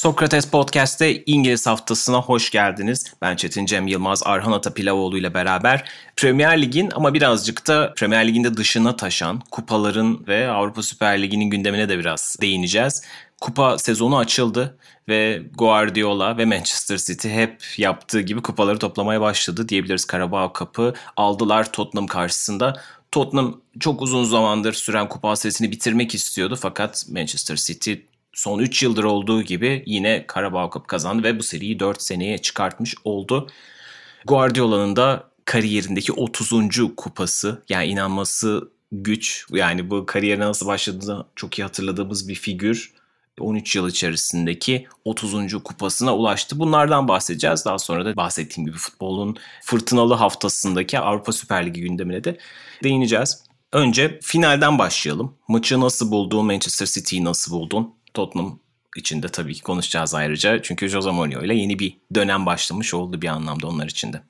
Sokrates Podcast'te İngiliz haftasına hoş geldiniz. Ben Çetin Cem Yılmaz, Arhan Atapilavoğlu ile beraber Premier Lig'in ama birazcık da Premier Lig'in de dışına taşan kupaların ve Avrupa Süper Ligi'nin gündemine de biraz değineceğiz. Kupa sezonu açıldı ve Guardiola ve Manchester City hep yaptığı gibi kupaları toplamaya başladı diyebiliriz. Carabao Cup'ı aldılar Tottenham karşısında. Tottenham çok uzun zamandır süren kupa serisini bitirmek istiyordu fakat Manchester City son 3 yıldır olduğu gibi yine Carabao Cup kazandı ve bu seriyi 4 seneye çıkartmış oldu. Guardiola'nın da kariyerindeki 30. kupası yani inanması güç. Yani bu kariyerine nasıl başladığını çok iyi hatırladığımız bir figür. 13 yıl içerisindeki 30. kupasına ulaştı. Bunlardan bahsedeceğiz. Daha sonra da bahsettiğim gibi futbolun fırtınalı haftasındaki Avrupa Süper Ligi gündemine de değineceğiz. Önce finalden başlayalım. Maçı nasıl buldun? Manchester City'yi nasıl buldun? Tottenham için de tabii ki konuşacağız ayrıca. Çünkü Jose Mourinho ile yeni bir dönem başlamış oldu bir anlamda onlar için de.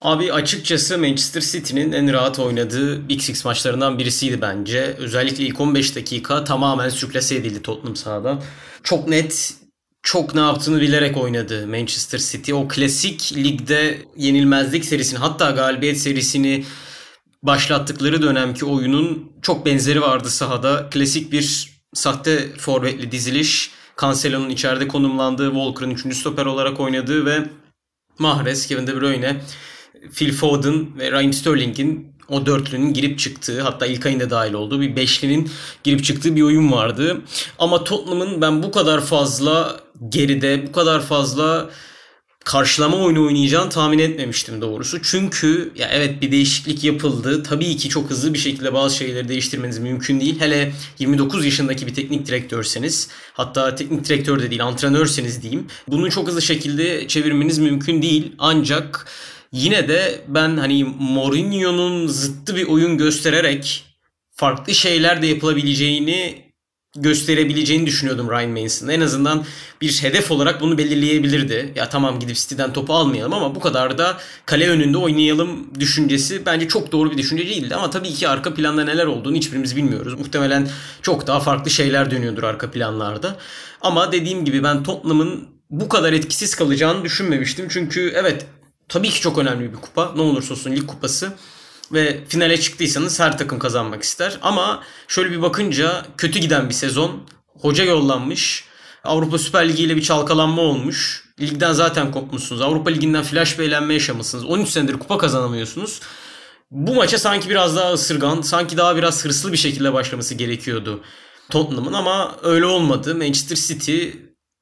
Abi açıkçası Manchester City'nin en rahat oynadığı Six maçlarından birisiydi bence. Özellikle ilk 15 dakika tamamen sürklase edildi Tottenham sahadan. Çok net, çok ne yaptığını bilerek oynadı Manchester City. O klasik ligde yenilmezlik serisini hatta galibiyet serisini başlattıkları dönemki oyunun çok benzeri vardı sahada. Klasik bir sahte forvetli diziliş. Cancelo'nun içeride konumlandığı, Walker'ın 3. stoper olarak oynadığı ve Mahrez, Kevin De Bruyne, Phil Foden ve Raheem Sterling'in o dörtlünün girip çıktığı hatta ilk ayında dahil olduğu bir beşlinin girip çıktığı bir oyun vardı. Ama Tottenham'ın ben bu kadar fazla geride, bu kadar fazla karşılama oyunu oynayacağını tahmin etmemiştim doğrusu. Çünkü ya evet bir değişiklik yapıldı. Tabii ki çok hızlı bir şekilde bazı şeyleri değiştirmeniz mümkün değil. Hele 29 yaşındaki bir teknik direktörseniz hatta teknik direktör de değil antrenörseniz diyeyim. Bunu çok hızlı şekilde çevirmeniz mümkün değil. Ancak yine de ben hani Mourinho'nun zıttı bir oyun göstererek farklı şeyler de yapılabileceğini gösterebileceğini düşünüyordum Ryan Mason'ın. En azından bir hedef olarak bunu belirleyebilirdi. Ya tamam gidip City'den topu almayalım ama bu kadar da kale önünde oynayalım düşüncesi bence çok doğru bir düşünce değildi. Ama tabii ki arka planda neler olduğunu hiçbirimiz bilmiyoruz. Muhtemelen çok daha farklı şeyler dönüyordur arka planlarda. Ama dediğim gibi ben Tottenham'ın bu kadar etkisiz kalacağını düşünmemiştim. Çünkü evet tabii ki çok önemli bir kupa. Ne olursa olsun lig kupası ve finale çıktıysanız her takım kazanmak ister. Ama şöyle bir bakınca kötü giden bir sezon. Hoca yollanmış. Avrupa Süper Ligi ile bir çalkalanma olmuş. Ligden zaten kopmuşsunuz. Avrupa Ligi'nden flash bir eğlenme yaşamışsınız. 13 senedir kupa kazanamıyorsunuz. Bu maça sanki biraz daha ısırgan, sanki daha biraz hırslı bir şekilde başlaması gerekiyordu Tottenham'ın ama öyle olmadı. Manchester City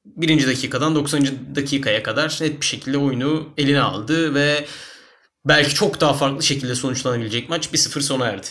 birinci dakikadan 90. dakikaya kadar net bir şekilde oyunu eline aldı ve belki çok daha farklı şekilde sonuçlanabilecek maç 1-0 sona erdi.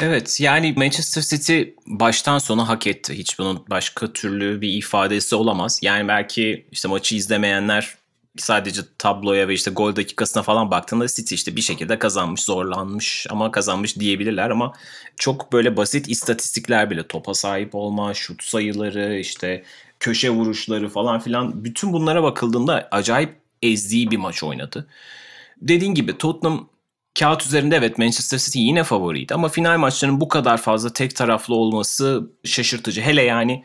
Evet yani Manchester City baştan sona hak etti. Hiç bunun başka türlü bir ifadesi olamaz. Yani belki işte maçı izlemeyenler sadece tabloya ve işte gol dakikasına falan baktığında City işte bir şekilde kazanmış, zorlanmış ama kazanmış diyebilirler ama çok böyle basit istatistikler bile topa sahip olma, şut sayıları, işte köşe vuruşları falan filan bütün bunlara bakıldığında acayip ezdiği bir maç oynadı. Dediğin gibi Tottenham kağıt üzerinde evet Manchester City yine favoriydi ama final maçlarının bu kadar fazla tek taraflı olması şaşırtıcı. Hele yani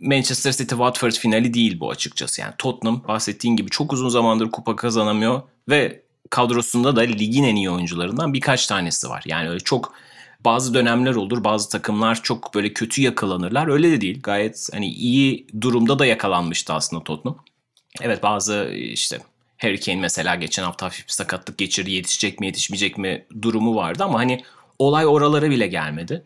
Manchester City Watford finali değil bu açıkçası. Yani Tottenham bahsettiğin gibi çok uzun zamandır kupa kazanamıyor ve kadrosunda da ligin en iyi oyuncularından birkaç tanesi var. Yani öyle çok bazı dönemler olur. Bazı takımlar çok böyle kötü yakalanırlar. Öyle de değil. Gayet hani iyi durumda da yakalanmıştı aslında Tottenham. Evet bazı işte Harry Kane mesela geçen hafta hafif bir sakatlık geçirdi. Yetişecek mi yetişmeyecek mi durumu vardı ama hani olay oralara bile gelmedi.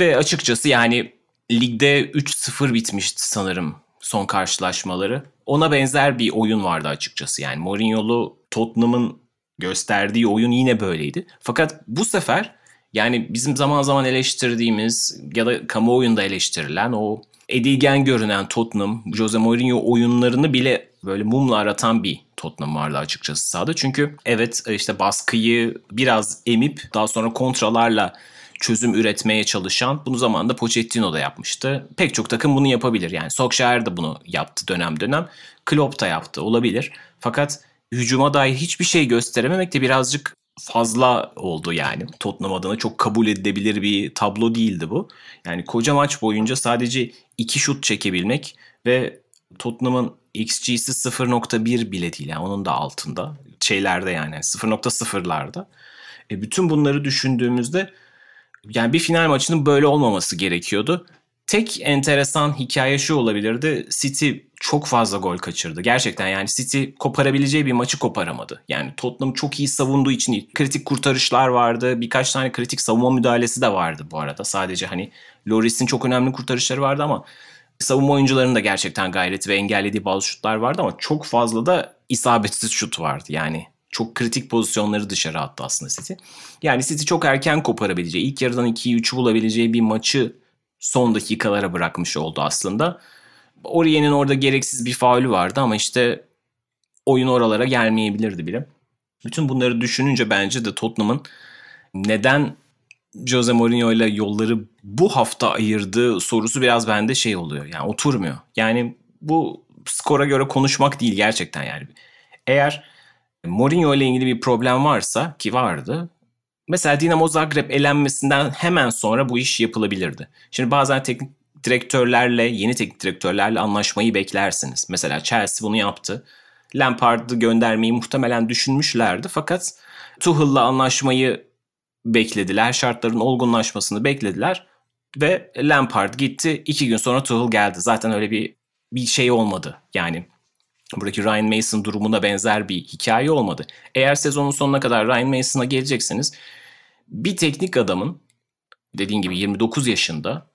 Ve açıkçası yani ligde 3-0 bitmişti sanırım son karşılaşmaları. Ona benzer bir oyun vardı açıkçası. Yani Mourinho'lu Tottenham'ın gösterdiği oyun yine böyleydi. Fakat bu sefer yani bizim zaman zaman eleştirdiğimiz ya da kamuoyunda eleştirilen o edilgen görünen Tottenham, Jose Mourinho oyunlarını bile böyle mumla aratan bir Tottenham vardı açıkçası sahada. Çünkü evet işte baskıyı biraz emip daha sonra kontralarla çözüm üretmeye çalışan bunu zamanında Pochettino da yapmıştı. Pek çok takım bunu yapabilir. Yani Solskjaer de bunu yaptı dönem dönem. Klopp da yaptı olabilir. Fakat hücuma dair hiçbir şey gösterememek de birazcık fazla oldu yani. Tottenham adına çok kabul edilebilir bir tablo değildi bu. Yani koca maç boyunca sadece iki şut çekebilmek ve Tottenham'ın XG'si 0.1 bile değil. Yani onun da altında. Şeylerde yani 0.0'larda. E bütün bunları düşündüğümüzde yani bir final maçının böyle olmaması gerekiyordu. Tek enteresan hikaye şu olabilirdi. City çok fazla gol kaçırdı. Gerçekten yani City koparabileceği bir maçı koparamadı. Yani Tottenham çok iyi savunduğu için kritik kurtarışlar vardı. Birkaç tane kritik savunma müdahalesi de vardı bu arada. Sadece hani Loris'in çok önemli kurtarışları vardı ama savunma oyuncularının da gerçekten gayreti ve engellediği bazı şutlar vardı ama çok fazla da isabetsiz şut vardı. Yani çok kritik pozisyonları dışarı attı aslında City. Yani City çok erken koparabileceği, ilk yarıdan 2'yi 3'ü bulabileceği bir maçı son dakikalara bırakmış oldu aslında. Oriye'nin orada gereksiz bir faulü vardı ama işte oyun oralara gelmeyebilirdi bile. Bütün bunları düşününce bence de Tottenham'ın neden Jose Mourinho ile yolları bu hafta ayırdığı sorusu biraz bende şey oluyor. Yani oturmuyor. Yani bu skora göre konuşmak değil gerçekten yani. Eğer Mourinho ile ilgili bir problem varsa ki vardı. Mesela Dinamo Zagreb elenmesinden hemen sonra bu iş yapılabilirdi. Şimdi bazen teknik direktörlerle, yeni teknik direktörlerle anlaşmayı beklersiniz. Mesela Chelsea bunu yaptı. Lampard'ı göndermeyi muhtemelen düşünmüşlerdi fakat Tuchel'la anlaşmayı beklediler. Şartların olgunlaşmasını beklediler ve Lampard gitti. İki gün sonra Tuchel geldi. Zaten öyle bir bir şey olmadı. Yani buradaki Ryan Mason durumuna benzer bir hikaye olmadı. Eğer sezonun sonuna kadar Ryan Mason'a geleceksiniz bir teknik adamın dediğin gibi 29 yaşında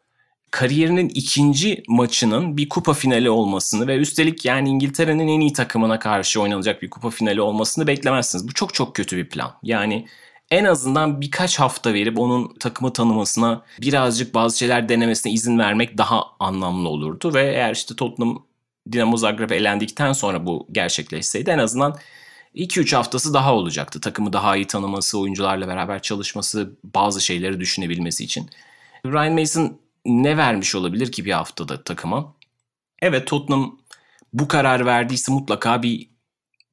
kariyerinin ikinci maçının bir kupa finali olmasını ve üstelik yani İngiltere'nin en iyi takımına karşı oynanacak bir kupa finali olmasını beklemezsiniz. Bu çok çok kötü bir plan. Yani en azından birkaç hafta verip onun takımı tanımasına birazcık bazı şeyler denemesine izin vermek daha anlamlı olurdu. Ve eğer işte Tottenham Dinamo Zagreb elendikten sonra bu gerçekleşseydi en azından 2-3 haftası daha olacaktı. Takımı daha iyi tanıması, oyuncularla beraber çalışması, bazı şeyleri düşünebilmesi için. Ryan Mason ne vermiş olabilir ki bir haftada takıma? Evet Tottenham bu karar verdiyse mutlaka bir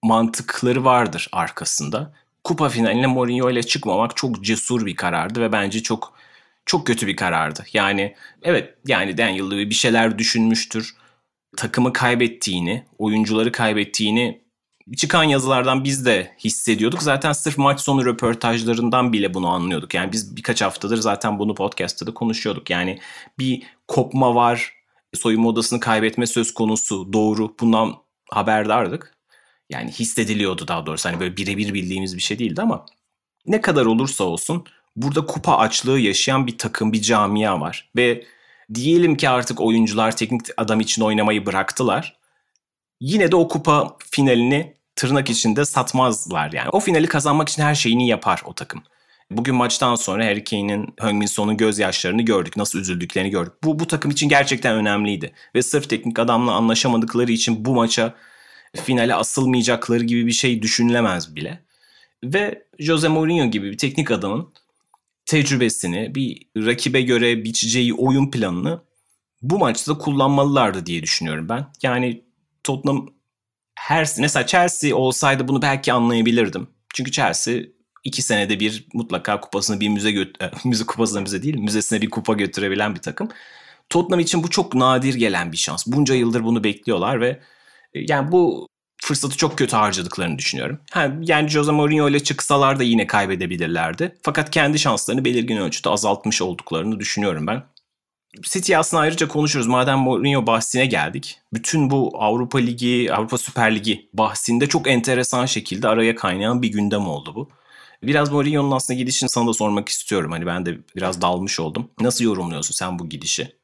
mantıkları vardır arkasında. Kupa finaline Mourinho ile çıkmamak çok cesur bir karardı ve bence çok çok kötü bir karardı. Yani evet yani Daniel Levy bir şeyler düşünmüştür. Takımı kaybettiğini, oyuncuları kaybettiğini çıkan yazılardan biz de hissediyorduk. Zaten sırf maç sonu röportajlarından bile bunu anlıyorduk. Yani biz birkaç haftadır zaten bunu podcast'ta da konuşuyorduk. Yani bir kopma var, soyunma odasını kaybetme söz konusu doğru. Bundan haberdardık. Yani hissediliyordu daha doğrusu. Hani böyle birebir bildiğimiz bir şey değildi ama ne kadar olursa olsun burada kupa açlığı yaşayan bir takım, bir camia var. Ve diyelim ki artık oyuncular teknik adam için oynamayı bıraktılar yine de o kupa finalini tırnak içinde satmazlar yani. O finali kazanmak için her şeyini yapar o takım. Bugün maçtan sonra Harry Kane'in, Heung-Min Son'un gözyaşlarını gördük. Nasıl üzüldüklerini gördük. Bu, bu takım için gerçekten önemliydi. Ve sırf teknik adamla anlaşamadıkları için bu maça finale asılmayacakları gibi bir şey düşünülemez bile. Ve Jose Mourinho gibi bir teknik adamın tecrübesini, bir rakibe göre biçeceği oyun planını bu maçta kullanmalılardı diye düşünüyorum ben. Yani Tottenham her mesela Chelsea olsaydı bunu belki anlayabilirdim. Çünkü Chelsea iki senede bir mutlaka kupasını bir müze göt e, müze kupasına müze değil müzesine bir kupa götürebilen bir takım. Tottenham için bu çok nadir gelen bir şans. Bunca yıldır bunu bekliyorlar ve yani bu fırsatı çok kötü harcadıklarını düşünüyorum. Ha, yani Jose Mourinho ile çıksalar da yine kaybedebilirlerdi. Fakat kendi şanslarını belirgin ölçüde azaltmış olduklarını düşünüyorum ben. City aslında ayrıca konuşuruz. Madem Mourinho bahsine geldik. Bütün bu Avrupa Ligi, Avrupa Süper Ligi bahsinde çok enteresan şekilde araya kaynayan bir gündem oldu bu. Biraz Mourinho'nun aslında gidişini sana da sormak istiyorum. Hani ben de biraz dalmış oldum. Nasıl yorumluyorsun sen bu gidişi?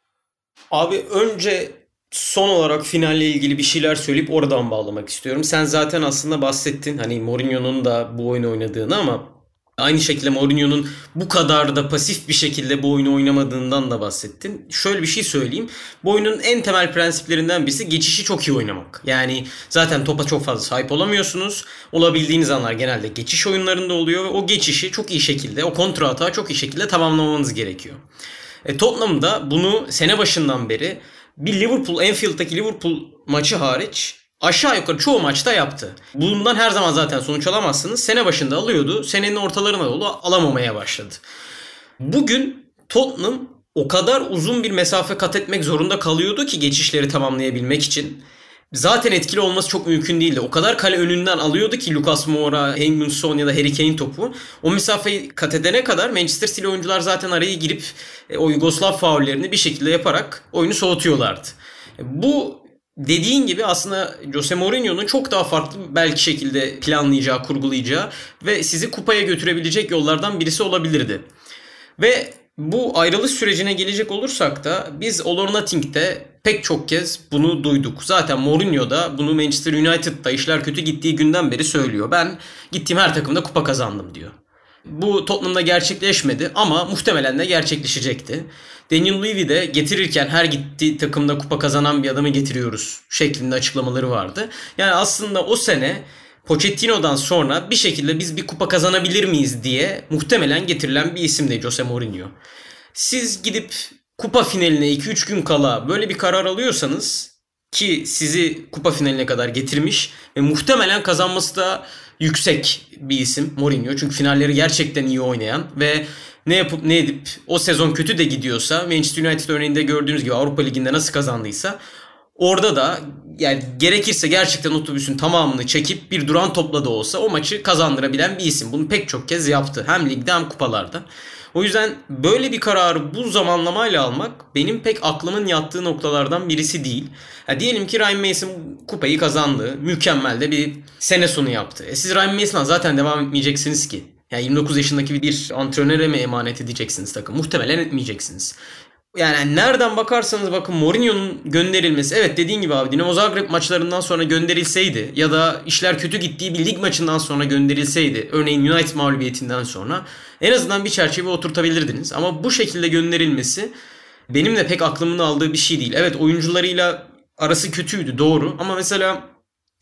Abi önce son olarak finalle ilgili bir şeyler söyleyip oradan bağlamak istiyorum. Sen zaten aslında bahsettin hani Mourinho'nun da bu oyunu oynadığını ama Aynı şekilde Mourinho'nun bu kadar da pasif bir şekilde bu oyunu oynamadığından da bahsettin. Şöyle bir şey söyleyeyim. Bu oyunun en temel prensiplerinden birisi geçişi çok iyi oynamak. Yani zaten topa çok fazla sahip olamıyorsunuz. Olabildiğiniz anlar genelde geçiş oyunlarında oluyor ve o geçişi çok iyi şekilde, o kontra hata çok iyi şekilde tamamlamanız gerekiyor. E, Tottenham'da bunu sene başından beri bir Liverpool, Enfield'daki Liverpool maçı hariç aşağı yukarı çoğu maçta yaptı. Bundan her zaman zaten sonuç alamazsınız. Sene başında alıyordu. Senenin ortalarına doğru alamamaya başladı. Bugün Tottenham o kadar uzun bir mesafe kat etmek zorunda kalıyordu ki geçişleri tamamlayabilmek için. Zaten etkili olması çok mümkün değildi. O kadar kale önünden alıyordu ki Lucas Moura, Heung-min Son ya da Harry Kane topu. O mesafeyi kat edene kadar Manchester City oyuncular zaten araya girip e, o Yugoslav faullerini bir şekilde yaparak oyunu soğutuyorlardı. Bu dediğin gibi aslında Jose Mourinho'nun çok daha farklı belki şekilde planlayacağı, kurgulayacağı ve sizi kupaya götürebilecek yollardan birisi olabilirdi. Ve bu ayrılış sürecine gelecek olursak da biz All or Nothing'de pek çok kez bunu duyduk. Zaten Mourinho da bunu Manchester United'da işler kötü gittiği günden beri söylüyor. Ben gittiğim her takımda kupa kazandım diyor. Bu Tottenham'da gerçekleşmedi ama muhtemelen de gerçekleşecekti. Daniel Levy de getirirken her gittiği takımda kupa kazanan bir adamı getiriyoruz şeklinde açıklamaları vardı. Yani aslında o sene Pochettino'dan sonra bir şekilde biz bir kupa kazanabilir miyiz diye muhtemelen getirilen bir isim de Jose Mourinho. Siz gidip kupa finaline 2-3 gün kala böyle bir karar alıyorsanız ki sizi kupa finaline kadar getirmiş ve muhtemelen kazanması da yüksek bir isim Mourinho. Çünkü finalleri gerçekten iyi oynayan ve ne yapıp ne edip o sezon kötü de gidiyorsa Manchester United örneğinde gördüğünüz gibi Avrupa Ligi'nde nasıl kazandıysa orada da yani gerekirse gerçekten otobüsün tamamını çekip bir duran topla da olsa o maçı kazandırabilen bir isim. Bunu pek çok kez yaptı. Hem ligde hem kupalarda. O yüzden böyle bir kararı bu zamanlamayla almak benim pek aklımın yattığı noktalardan birisi değil. Ya diyelim ki Ryan Mason kupayı kazandı. Mükemmel de bir sene sonu yaptı. E siz Ryan Mason'a zaten devam etmeyeceksiniz ki. Yani 29 yaşındaki bir antrenöre mi emanet edeceksiniz takım? Muhtemelen etmeyeceksiniz. Yani nereden bakarsanız bakın Mourinho'nun gönderilmesi evet dediğin gibi abi Dinamo Zagreb maçlarından sonra gönderilseydi ya da işler kötü gittiği bir lig maçından sonra gönderilseydi örneğin United mağlubiyetinden sonra en azından bir çerçeve oturtabilirdiniz. Ama bu şekilde gönderilmesi benim de pek aklımın aldığı bir şey değil. Evet oyuncularıyla arası kötüydü doğru ama mesela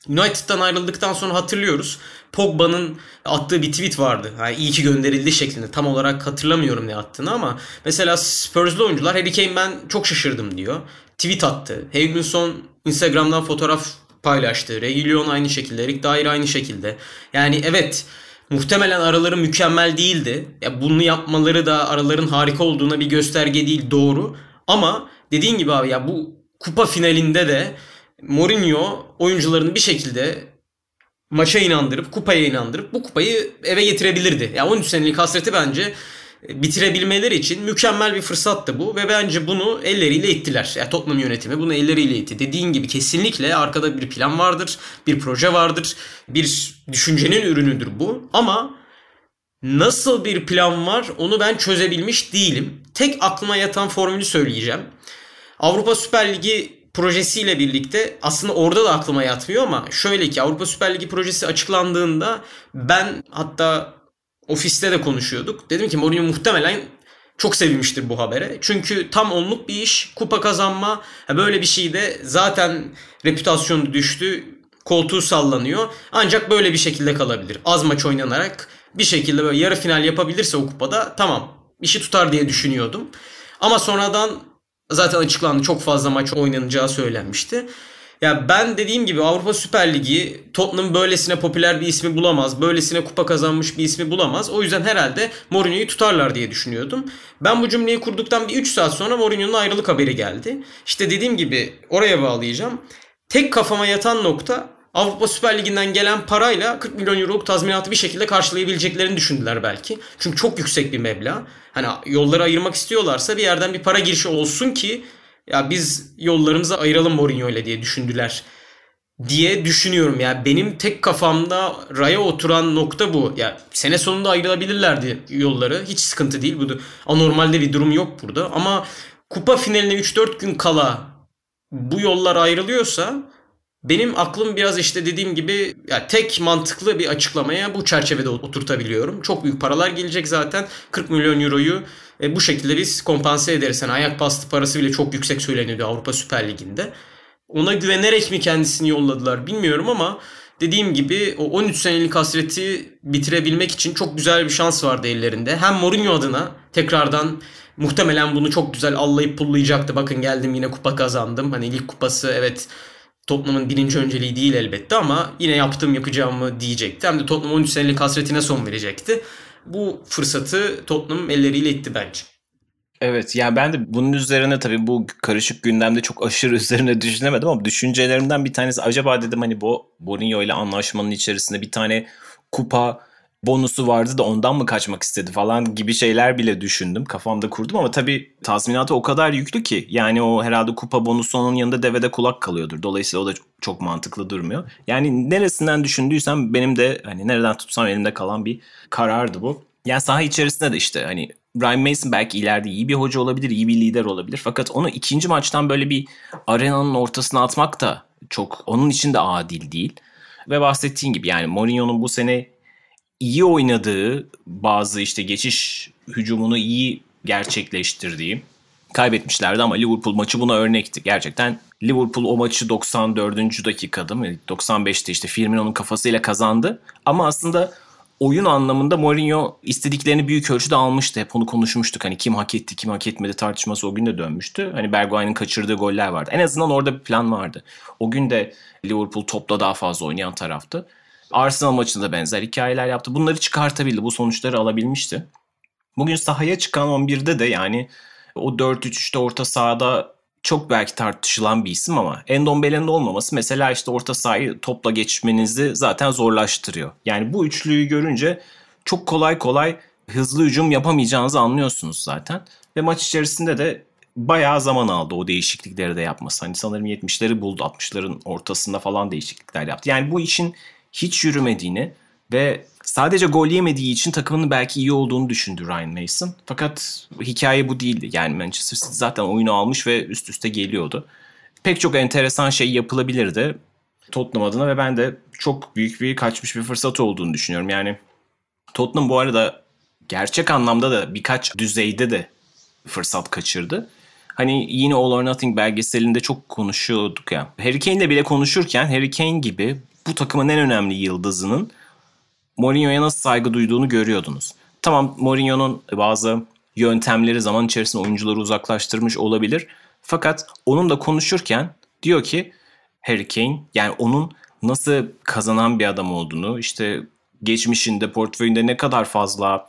United'dan ayrıldıktan sonra hatırlıyoruz. Pogba'nın attığı bir tweet vardı. Yani iyi ki gönderildi şeklinde. Tam olarak hatırlamıyorum ne attığını ama mesela Spurs'lu oyuncular Harry Kane ben çok şaşırdım diyor. Tweet attı. Hegminson Instagram'dan fotoğraf paylaştı. Reguilon aynı şekilde. Eric Dyer aynı şekilde. Yani evet muhtemelen araları mükemmel değildi. Ya bunu yapmaları da araların harika olduğuna bir gösterge değil doğru. Ama dediğin gibi abi ya bu kupa finalinde de Mourinho oyuncularını bir şekilde maça inandırıp, kupaya inandırıp bu kupayı eve getirebilirdi. Yani 13 senelik hasreti bence bitirebilmeleri için mükemmel bir fırsattı bu ve bence bunu elleriyle ittiler. Yani Tottenham yönetimi bunu elleriyle itti. Dediğin gibi kesinlikle arkada bir plan vardır, bir proje vardır, bir düşüncenin ürünüdür bu. Ama nasıl bir plan var onu ben çözebilmiş değilim. Tek aklıma yatan formülü söyleyeceğim. Avrupa Süper Ligi projesiyle birlikte aslında orada da aklıma yatmıyor ama şöyle ki Avrupa Süper Ligi projesi açıklandığında ben hatta ofiste de konuşuyorduk. Dedim ki Mourinho muhtemelen çok sevinmiştir bu habere. Çünkü tam onluk bir iş, kupa kazanma, böyle bir şeyde zaten reputasyonu düştü, koltuğu sallanıyor. Ancak böyle bir şekilde kalabilir. Az maç oynanarak bir şekilde böyle yarı final yapabilirse o kupada tamam işi tutar diye düşünüyordum. Ama sonradan Zaten açıklandı çok fazla maç oynanacağı söylenmişti. Ya ben dediğim gibi Avrupa Süper Ligi Tottenham böylesine popüler bir ismi bulamaz. Böylesine kupa kazanmış bir ismi bulamaz. O yüzden herhalde Mourinho'yu tutarlar diye düşünüyordum. Ben bu cümleyi kurduktan bir 3 saat sonra Mourinho'nun ayrılık haberi geldi. İşte dediğim gibi oraya bağlayacağım. Tek kafama yatan nokta Avrupa Süper Ligi'nden gelen parayla 40 milyon euroluk tazminatı bir şekilde karşılayabileceklerini düşündüler belki. Çünkü çok yüksek bir meblağ. Hani yolları ayırmak istiyorlarsa bir yerden bir para girişi olsun ki ya biz yollarımızı ayıralım Mourinho ile diye düşündüler diye düşünüyorum. Ya yani benim tek kafamda raya oturan nokta bu. Ya sene sonunda ayrılabilirlerdi yolları. Hiç sıkıntı değil. Bu anormalde bir durum yok burada. Ama kupa finaline 3-4 gün kala bu yollar ayrılıyorsa Benim aklım biraz işte dediğim gibi ya tek mantıklı bir açıklamaya bu çerçevede oturtabiliyorum. Çok büyük paralar gelecek zaten. 40 milyon euroyu e, bu şekilde biz kompanse ederiz. Yani ayak bastı parası bile çok yüksek söyleniyordu Avrupa Süper Ligi'nde. Ona güvenerek mi kendisini yolladılar bilmiyorum ama dediğim gibi o 13 senelik hasreti bitirebilmek için çok güzel bir şans vardı ellerinde. Hem Mourinho adına tekrardan muhtemelen bunu çok güzel allayıp pullayacaktı. Bakın geldim yine kupa kazandım. Hani lig kupası evet Tottenham'ın birinci önceliği değil elbette ama yine yaptım yapacağımı diyecekti. Hem de Tottenham 13 senelik hasretine son verecekti. Bu fırsatı Tottenham elleriyle itti bence. Evet yani ben de bunun üzerine tabii bu karışık gündemde çok aşırı üzerine düşünemedim ama düşüncelerimden bir tanesi acaba dedim hani bu Mourinho ile anlaşmanın içerisinde bir tane kupa bonusu vardı da ondan mı kaçmak istedi falan gibi şeyler bile düşündüm. Kafamda kurdum ama tabii tazminatı o kadar yüklü ki yani o herhalde kupa bonusu onun yanında devede kulak kalıyordur. Dolayısıyla o da çok mantıklı durmuyor. Yani neresinden düşündüysem benim de hani nereden tutsam elimde kalan bir karardı bu. Yani saha içerisinde de işte hani Brian Mason belki ileride iyi bir hoca olabilir, iyi bir lider olabilir. Fakat onu ikinci maçtan böyle bir arenanın ortasına atmak da çok onun için de adil değil. Ve bahsettiğin gibi yani Mourinho'nun bu sene iyi oynadığı bazı işte geçiş hücumunu iyi gerçekleştirdiği kaybetmişlerdi ama Liverpool maçı buna örnekti. Gerçekten Liverpool o maçı 94. dakikada mı 95'te işte Firmino'nun kafasıyla kazandı. Ama aslında oyun anlamında Mourinho istediklerini büyük ölçüde almıştı. Hep onu konuşmuştuk. Hani kim hak etti, kim hak etmedi tartışması o gün de dönmüştü. Hani Bergwijn'in kaçırdığı goller vardı. En azından orada bir plan vardı. O gün de Liverpool topla daha fazla oynayan taraftı. Arsenal maçında benzer hikayeler yaptı. Bunları çıkartabildi. Bu sonuçları alabilmişti. Bugün sahaya çıkan 11'de de yani o 4-3-3'te orta sahada çok belki tartışılan bir isim ama Endombele'nin olmaması mesela işte orta sahayı topla geçmenizi zaten zorlaştırıyor. Yani bu üçlüyü görünce çok kolay kolay hızlı hücum yapamayacağınızı anlıyorsunuz zaten. Ve maç içerisinde de bayağı zaman aldı o değişiklikleri de yapması. Hani sanırım 70'leri buldu 60'ların ortasında falan değişiklikler yaptı. Yani bu işin hiç yürümediğini ve sadece gol yemediği için takımının belki iyi olduğunu düşündü Ryan Mason. Fakat hikaye bu değildi. Yani Manchester City zaten oyunu almış ve üst üste geliyordu. Pek çok enteresan şey yapılabilirdi Tottenham adına ve ben de çok büyük bir kaçmış bir fırsat olduğunu düşünüyorum. Yani Tottenham bu arada gerçek anlamda da birkaç düzeyde de fırsat kaçırdı. Hani yine All or Nothing belgeselinde çok konuşuyorduk ya. Harry Kane'le bile konuşurken Harry Kane gibi bu takımın en önemli yıldızının Mourinho'ya nasıl saygı duyduğunu görüyordunuz. Tamam Mourinho'nun bazı yöntemleri zaman içerisinde oyuncuları uzaklaştırmış olabilir. Fakat onun da konuşurken diyor ki Harry Kane yani onun nasıl kazanan bir adam olduğunu işte geçmişinde portföyünde ne kadar fazla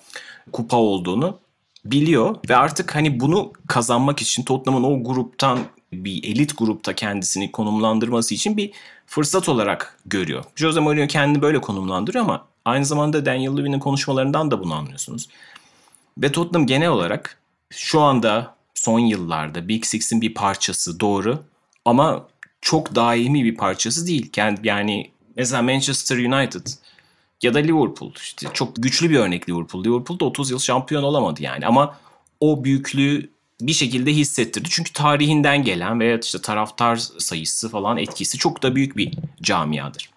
kupa olduğunu biliyor ve artık hani bunu kazanmak için Tottenham'ın o gruptan bir elit grupta kendisini konumlandırması için bir fırsat olarak görüyor. Jose Mourinho kendini böyle konumlandırıyor ama aynı zamanda Daniel Levy'nin konuşmalarından da bunu anlıyorsunuz. Ve Tottenham genel olarak şu anda son yıllarda Big Six'in bir parçası doğru ama çok daimi bir parçası değil. Yani mesela Manchester United ya da Liverpool işte çok güçlü bir örnek Liverpool. Liverpool da 30 yıl şampiyon olamadı yani ama o büyüklüğü bir şekilde hissettirdi. Çünkü tarihinden gelen veya işte taraftar sayısı falan etkisi çok da büyük bir camiadır.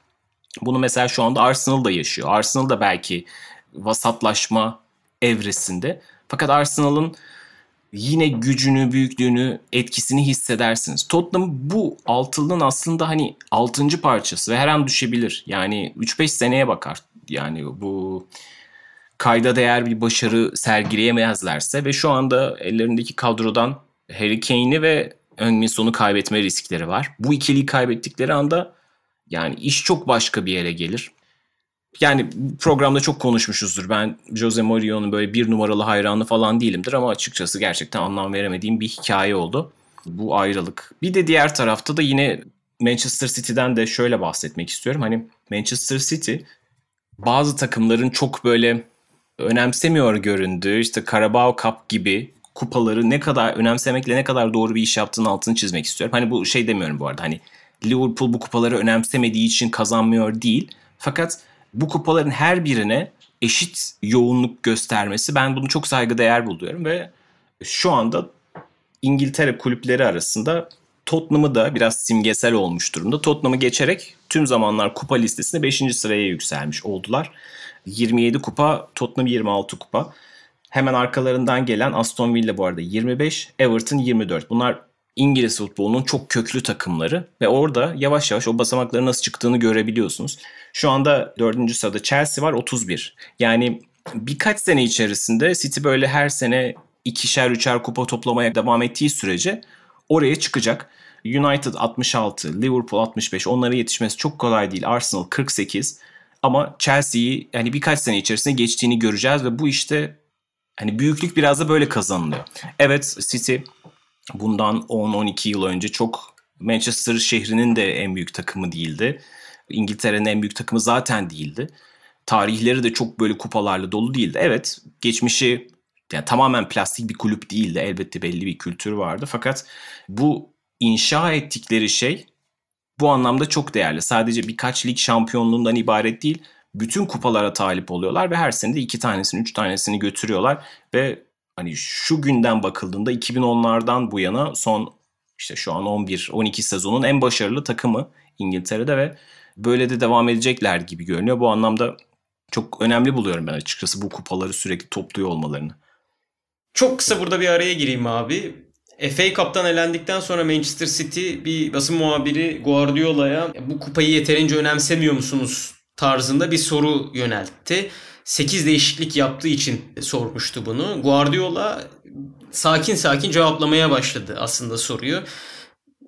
Bunu mesela şu anda Arsenal da yaşıyor. Arsenal da belki vasatlaşma evresinde. Fakat Arsenal'ın yine gücünü, büyüklüğünü, etkisini hissedersiniz. Tottenham bu altılının aslında hani altıncı parçası ve her an düşebilir. Yani 3-5 seneye bakar. Yani bu kayda değer bir başarı sergileyemezlerse ve şu anda ellerindeki kadrodan Harry Kane'i ve Önmin kaybetme riskleri var. Bu ikiliyi kaybettikleri anda yani iş çok başka bir yere gelir. Yani programda çok konuşmuşuzdur. Ben Jose Mourinho'nun böyle bir numaralı hayranı falan değilimdir ama açıkçası gerçekten anlam veremediğim bir hikaye oldu. Bu ayrılık. Bir de diğer tarafta da yine Manchester City'den de şöyle bahsetmek istiyorum. Hani Manchester City bazı takımların çok böyle önemsemiyor göründüğü işte Carabao Cup gibi kupaları ne kadar önemsemekle ne kadar doğru bir iş yaptığını altını çizmek istiyorum. Hani bu şey demiyorum bu arada hani Liverpool bu kupaları önemsemediği için kazanmıyor değil. Fakat bu kupaların her birine eşit yoğunluk göstermesi ben bunu çok saygıdeğer buluyorum ve şu anda İngiltere kulüpleri arasında Tottenham'ı da biraz simgesel olmuş durumda. Tottenham'ı geçerek tüm zamanlar kupa listesinde 5. sıraya yükselmiş oldular. 27 kupa, Tottenham 26 kupa. Hemen arkalarından gelen Aston Villa bu arada 25, Everton 24. Bunlar İngiliz futbolunun çok köklü takımları ve orada yavaş yavaş o basamakların nasıl çıktığını görebiliyorsunuz. Şu anda 4. sırada Chelsea var 31. Yani birkaç sene içerisinde City böyle her sene ikişer üçer kupa toplamaya devam ettiği sürece oraya çıkacak. United 66, Liverpool 65 onlara yetişmesi çok kolay değil. Arsenal 48 ama Chelsea'yi yani birkaç sene içerisinde geçtiğini göreceğiz ve bu işte hani büyüklük biraz da böyle kazanılıyor. Evet City bundan 10-12 yıl önce çok Manchester şehrinin de en büyük takımı değildi. İngiltere'nin en büyük takımı zaten değildi. Tarihleri de çok böyle kupalarla dolu değildi. Evet geçmişi yani tamamen plastik bir kulüp değildi. Elbette belli bir kültür vardı. Fakat bu inşa ettikleri şey bu anlamda çok değerli. Sadece birkaç lig şampiyonluğundan ibaret değil. Bütün kupalara talip oluyorlar ve her sene de iki tanesini, üç tanesini götürüyorlar ve hani şu günden bakıldığında 2010'lardan bu yana son işte şu an 11-12 sezonun en başarılı takımı İngiltere'de ve böyle de devam edecekler gibi görünüyor. Bu anlamda çok önemli buluyorum ben açıkçası bu kupaları sürekli topluyor olmalarını. Çok kısa burada bir araya gireyim abi. FA Cup'tan elendikten sonra Manchester City bir basın muhabiri Guardiola'ya bu kupayı yeterince önemsemiyor musunuz tarzında bir soru yöneltti. 8 değişiklik yaptığı için sormuştu bunu. Guardiola sakin sakin cevaplamaya başladı aslında soruyu.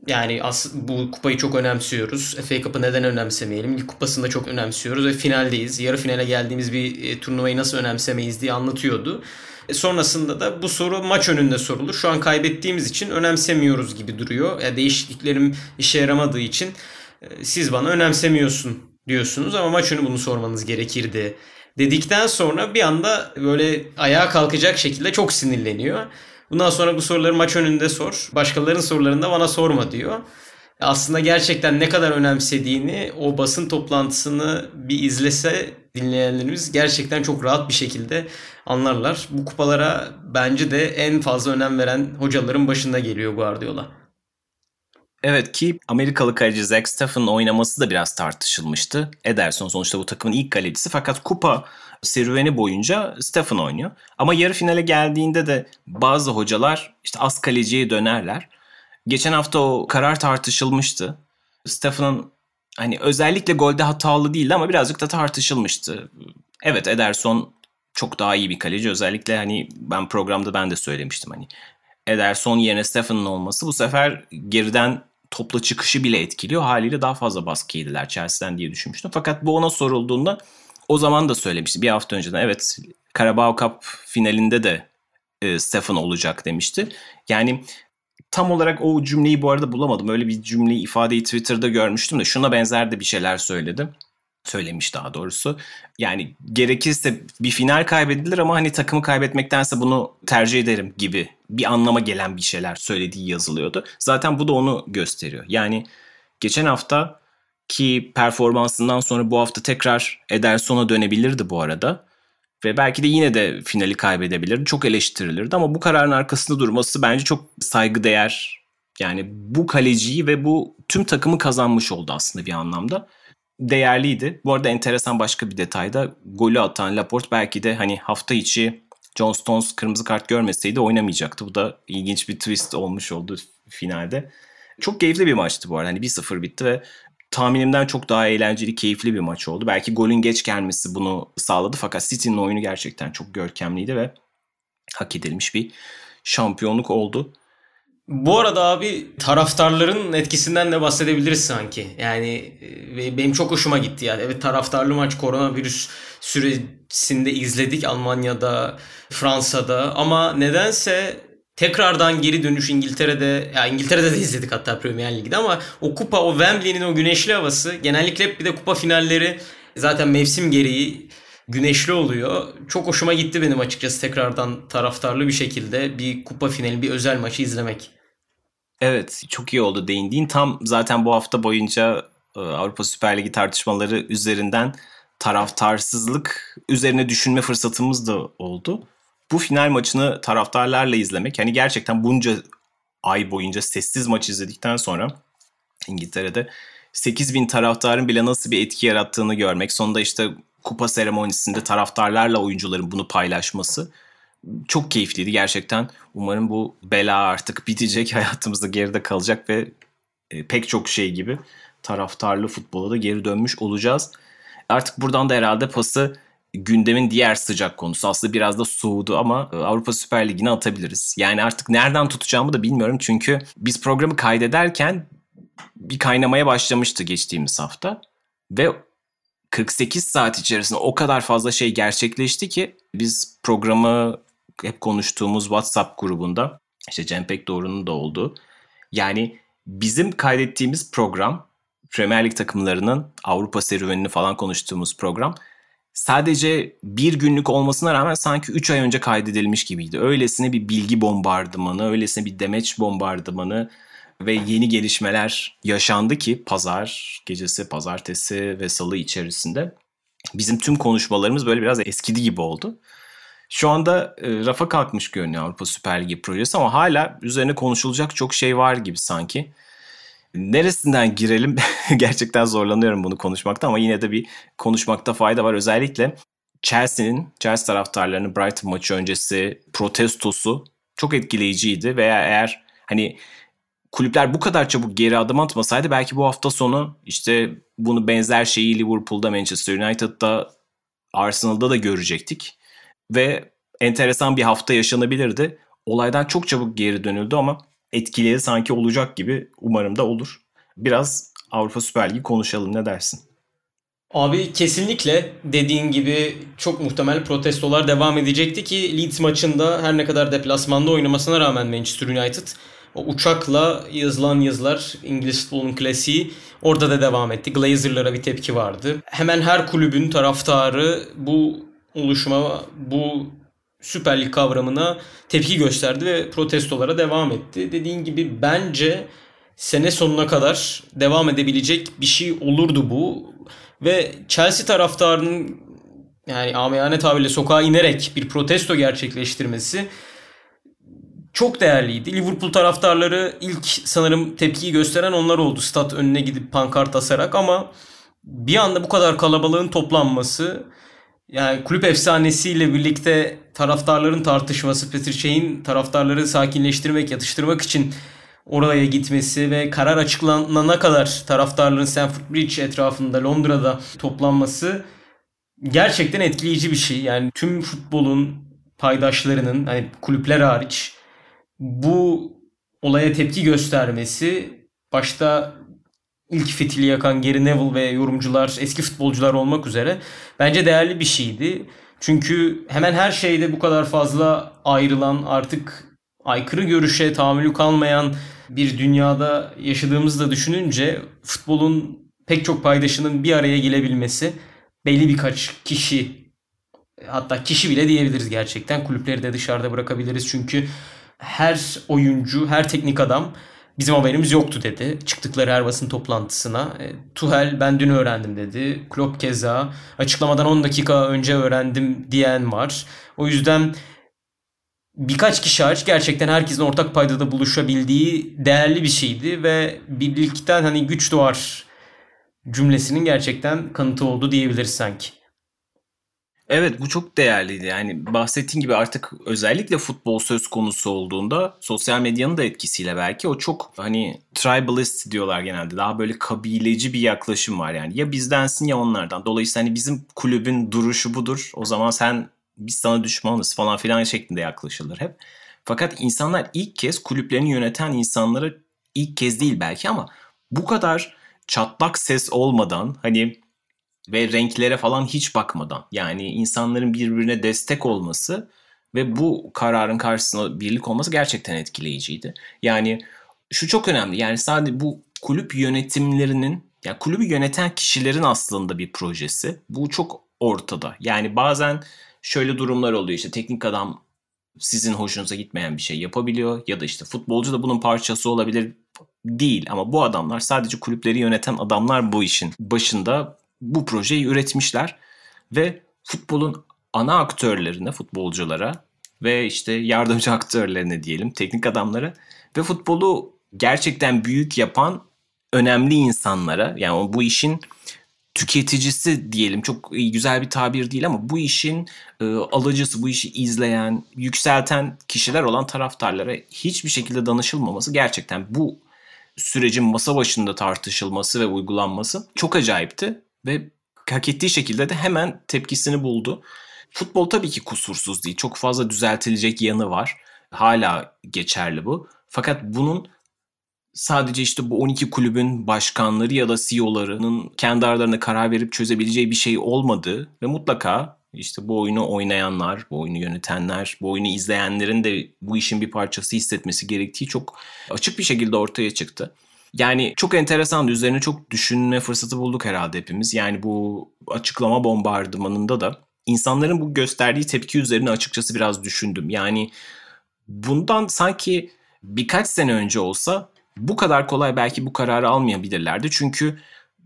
Yani as bu kupayı çok önemsiyoruz. FA Cup'ı neden önemsemeyelim? Lig kupasını da çok önemsiyoruz ve finaldeyiz. Yarı finale geldiğimiz bir e, turnuvayı nasıl önemsemeyiz diye anlatıyordu. E sonrasında da bu soru maç önünde sorulur. Şu an kaybettiğimiz için önemsemiyoruz gibi duruyor. Yani değişikliklerim işe yaramadığı için e, siz bana önemsemiyorsun diyorsunuz ama maç önü bunu sormanız gerekirdi dedikten sonra bir anda böyle ayağa kalkacak şekilde çok sinirleniyor. Bundan sonra bu soruları maç önünde sor. Başkalarının sorularını da bana sorma diyor. Aslında gerçekten ne kadar önemsediğini o basın toplantısını bir izlese dinleyenlerimiz gerçekten çok rahat bir şekilde anlarlar. Bu kupalara bence de en fazla önem veren hocaların başında geliyor Guardiola. Evet ki Amerikalı kaleci Zach Steffen oynaması da biraz tartışılmıştı. Ederson sonuçta bu takımın ilk kalecisi fakat kupa serüveni boyunca Steffen oynuyor. Ama yarı finale geldiğinde de bazı hocalar işte az kaleciye dönerler. Geçen hafta o karar tartışılmıştı. Steffen'ın hani özellikle golde hatalı değildi ama birazcık da tartışılmıştı. Evet Ederson çok daha iyi bir kaleci. Özellikle hani ben programda ben de söylemiştim hani Ederson yerine Steffen'ın olması bu sefer geriden topla çıkışı bile etkiliyor. Haliyle daha fazla baskı yediler Chelsea'den diye düşünmüştüm. Fakat bu ona sorulduğunda o zaman da söylemişti bir hafta önceden. Evet Carabao Cup finalinde de e, Stefan olacak demişti. Yani tam olarak o cümleyi bu arada bulamadım. Öyle bir cümleyi ifadeyi Twitter'da görmüştüm de şuna benzer de bir şeyler söyledi söylemiş daha doğrusu. Yani gerekirse bir final kaybedilir ama hani takımı kaybetmektense bunu tercih ederim gibi bir anlama gelen bir şeyler söylediği yazılıyordu. Zaten bu da onu gösteriyor. Yani geçen hafta ki performansından sonra bu hafta tekrar Ederson'a dönebilirdi bu arada. Ve belki de yine de finali kaybedebilirdi. Çok eleştirilirdi ama bu kararın arkasında durması bence çok saygıdeğer. Yani bu kaleciyi ve bu tüm takımı kazanmış oldu aslında bir anlamda değerliydi. Bu arada enteresan başka bir detayda golü atan Laporte belki de hani hafta içi John Stones kırmızı kart görmeseydi oynamayacaktı. Bu da ilginç bir twist olmuş oldu finalde. Çok keyifli bir maçtı bu arada. Hani 1-0 bitti ve tahminimden çok daha eğlenceli, keyifli bir maç oldu. Belki golün geç gelmesi bunu sağladı fakat City'nin oyunu gerçekten çok görkemliydi ve hak edilmiş bir şampiyonluk oldu. Bu arada abi taraftarların etkisinden de bahsedebiliriz sanki. Yani e, benim çok hoşuma gitti yani. Evet taraftarlı maç koronavirüs süresinde izledik Almanya'da, Fransa'da ama nedense tekrardan geri dönüş İngiltere'de ya İngiltere'de de izledik hatta Premier Lig'de ama o kupa o Wembley'nin o güneşli havası genellikle hep bir de kupa finalleri zaten mevsim gereği güneşli oluyor. Çok hoşuma gitti benim açıkçası tekrardan taraftarlı bir şekilde bir kupa finali, bir özel maçı izlemek. Evet çok iyi oldu değindiğin. Tam zaten bu hafta boyunca e, Avrupa Süper Ligi tartışmaları üzerinden taraftarsızlık üzerine düşünme fırsatımız da oldu. Bu final maçını taraftarlarla izlemek hani gerçekten bunca ay boyunca sessiz maç izledikten sonra İngiltere'de 8 bin taraftarın bile nasıl bir etki yarattığını görmek. Sonunda işte kupa seremonisinde taraftarlarla oyuncuların bunu paylaşması çok keyifliydi gerçekten. Umarım bu bela artık bitecek, hayatımızda geride kalacak ve e, pek çok şey gibi taraftarlı futbola da geri dönmüş olacağız. Artık buradan da herhalde pası gündemin diğer sıcak konusu. Aslında biraz da soğudu ama e, Avrupa Süper Ligi'ne atabiliriz. Yani artık nereden tutacağımı da bilmiyorum çünkü biz programı kaydederken bir kaynamaya başlamıştı geçtiğimiz hafta ve 48 saat içerisinde o kadar fazla şey gerçekleşti ki biz programı hep konuştuğumuz WhatsApp grubunda işte Cem Pek Doğru'nun da olduğu yani bizim kaydettiğimiz program Premier Lig takımlarının Avrupa serüvenini falan konuştuğumuz program sadece bir günlük olmasına rağmen sanki 3 ay önce kaydedilmiş gibiydi. Öylesine bir bilgi bombardımanı, öylesine bir demeç bombardımanı ve yeni gelişmeler yaşandı ki pazar gecesi, pazartesi ve salı içerisinde bizim tüm konuşmalarımız böyle biraz eskidi gibi oldu. Şu anda e, rafa kalkmış görünüyor Avrupa Süper Ligi projesi ama hala üzerine konuşulacak çok şey var gibi sanki. Neresinden girelim gerçekten zorlanıyorum bunu konuşmakta ama yine de bir konuşmakta fayda var. Özellikle Chelsea'nin, Chelsea taraftarlarının Brighton maçı öncesi protestosu çok etkileyiciydi veya eğer hani kulüpler bu kadar çabuk geri adım atmasaydı belki bu hafta sonu işte bunu benzer şeyi Liverpool'da, Manchester United'da, Arsenal'da da görecektik. Ve enteresan bir hafta yaşanabilirdi. Olaydan çok çabuk geri dönüldü ama etkileri sanki olacak gibi umarım da olur. Biraz Avrupa Süper Ligi konuşalım ne dersin? Abi kesinlikle dediğin gibi çok muhtemel protestolar devam edecekti ki Leeds maçında her ne kadar deplasmanda oynamasına rağmen Manchester United o uçakla yazılan yazılar İngiliz futbolunun klasiği orada da devam etti. Glazer'lara bir tepki vardı. Hemen her kulübün taraftarı bu oluşuma, bu Süper Lig kavramına tepki gösterdi ve protestolara devam etti. Dediğin gibi bence sene sonuna kadar devam edebilecek bir şey olurdu bu. Ve Chelsea taraftarının yani amiyane tabirle sokağa inerek bir protesto gerçekleştirmesi çok değerliydi. Liverpool taraftarları ilk sanırım tepkiyi gösteren onlar oldu. Stat önüne gidip pankart asarak ama bir anda bu kadar kalabalığın toplanması yani kulüp efsanesiyle birlikte taraftarların tartışması, Peter Shea taraftarları sakinleştirmek, yatıştırmak için oraya gitmesi ve karar açıklanana kadar taraftarların Stamford Bridge etrafında Londra'da toplanması gerçekten etkileyici bir şey. Yani tüm futbolun paydaşlarının hani kulüpler hariç bu olaya tepki göstermesi başta ilk fitili yakan Gary Neville ve yorumcular, eski futbolcular olmak üzere bence değerli bir şeydi. Çünkü hemen her şeyde bu kadar fazla ayrılan artık aykırı görüşe tahammülü kalmayan bir dünyada yaşadığımızı da düşününce futbolun pek çok paydaşının bir araya gelebilmesi belli birkaç kişi hatta kişi bile diyebiliriz gerçekten kulüpleri de dışarıda bırakabiliriz çünkü her oyuncu, her teknik adam bizim haberimiz yoktu dedi. Çıktıkları her basın toplantısına. E, Tuhel ben dün öğrendim dedi. Klopp keza açıklamadan 10 dakika önce öğrendim diyen var. O yüzden birkaç kişi hariç gerçekten herkesin ortak paydada buluşabildiği değerli bir şeydi ve birlikten hani güç doğar cümlesinin gerçekten kanıtı oldu diyebiliriz sanki. Evet bu çok değerliydi. Yani bahsettiğin gibi artık özellikle futbol söz konusu olduğunda sosyal medyanın da etkisiyle belki o çok hani tribalist diyorlar genelde. Daha böyle kabileci bir yaklaşım var yani. Ya bizdensin ya onlardan. Dolayısıyla hani bizim kulübün duruşu budur. O zaman sen biz sana düşmanız falan filan şeklinde yaklaşılır hep. Fakat insanlar ilk kez kulüplerini yöneten insanlara ilk kez değil belki ama bu kadar çatlak ses olmadan hani ve renklere falan hiç bakmadan yani insanların birbirine destek olması ve bu kararın karşısında birlik olması gerçekten etkileyiciydi. Yani şu çok önemli yani sadece bu kulüp yönetimlerinin yani kulübü yöneten kişilerin aslında bir projesi. Bu çok ortada. Yani bazen şöyle durumlar oluyor işte teknik adam sizin hoşunuza gitmeyen bir şey yapabiliyor ya da işte futbolcu da bunun parçası olabilir değil ama bu adamlar sadece kulüpleri yöneten adamlar bu işin başında bu projeyi üretmişler ve futbolun ana aktörlerine, futbolculara ve işte yardımcı aktörlerine diyelim, teknik adamlara ve futbolu gerçekten büyük yapan önemli insanlara yani bu işin tüketicisi diyelim çok güzel bir tabir değil ama bu işin e, alıcısı, bu işi izleyen, yükselten kişiler olan taraftarlara hiçbir şekilde danışılmaması gerçekten bu sürecin masa başında tartışılması ve uygulanması çok acayipti ve hak ettiği şekilde de hemen tepkisini buldu. Futbol tabii ki kusursuz değil. Çok fazla düzeltilecek yanı var. Hala geçerli bu. Fakat bunun sadece işte bu 12 kulübün başkanları ya da CEO'larının kendi aralarında karar verip çözebileceği bir şey olmadığı ve mutlaka işte bu oyunu oynayanlar, bu oyunu yönetenler, bu oyunu izleyenlerin de bu işin bir parçası hissetmesi gerektiği çok açık bir şekilde ortaya çıktı. Yani çok enteresan, üzerine çok düşünme fırsatı bulduk herhalde hepimiz. Yani bu açıklama bombardımanında da insanların bu gösterdiği tepki üzerine açıkçası biraz düşündüm. Yani bundan sanki birkaç sene önce olsa bu kadar kolay belki bu kararı almayabilirlerdi. Çünkü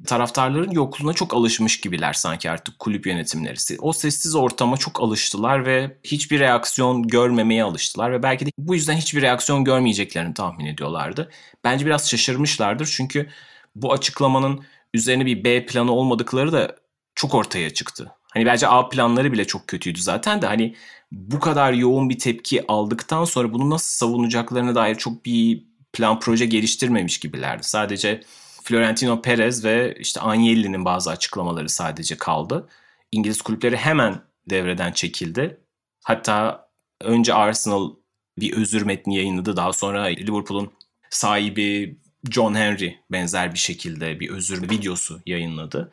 taraftarların yokluğuna çok alışmış gibiler sanki artık kulüp yönetimleri. O sessiz ortama çok alıştılar ve hiçbir reaksiyon görmemeye alıştılar ve belki de bu yüzden hiçbir reaksiyon görmeyeceklerini tahmin ediyorlardı. Bence biraz şaşırmışlardır çünkü bu açıklamanın üzerine bir B planı olmadıkları da çok ortaya çıktı. Hani bence A planları bile çok kötüydü zaten de hani bu kadar yoğun bir tepki aldıktan sonra bunu nasıl savunacaklarına dair çok bir plan proje geliştirmemiş gibilerdi. Sadece Florentino Perez ve işte Agnelli'nin bazı açıklamaları sadece kaldı. İngiliz kulüpleri hemen devreden çekildi. Hatta önce Arsenal bir özür metni yayınladı. Daha sonra Liverpool'un sahibi John Henry benzer bir şekilde bir özür videosu yayınladı.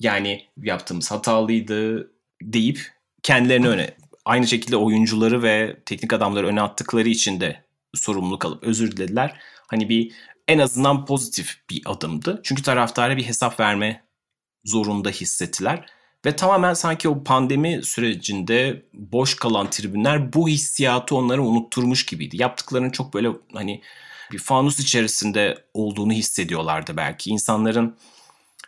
Yani yaptığımız hatalıydı deyip kendilerini öne aynı şekilde oyuncuları ve teknik adamları öne attıkları için de sorumluluk alıp özür dilediler. Hani bir en azından pozitif bir adımdı. Çünkü taraftara bir hesap verme zorunda hissettiler. Ve tamamen sanki o pandemi sürecinde boş kalan tribünler bu hissiyatı onlara unutturmuş gibiydi. Yaptıklarının çok böyle hani bir fanus içerisinde olduğunu hissediyorlardı belki. İnsanların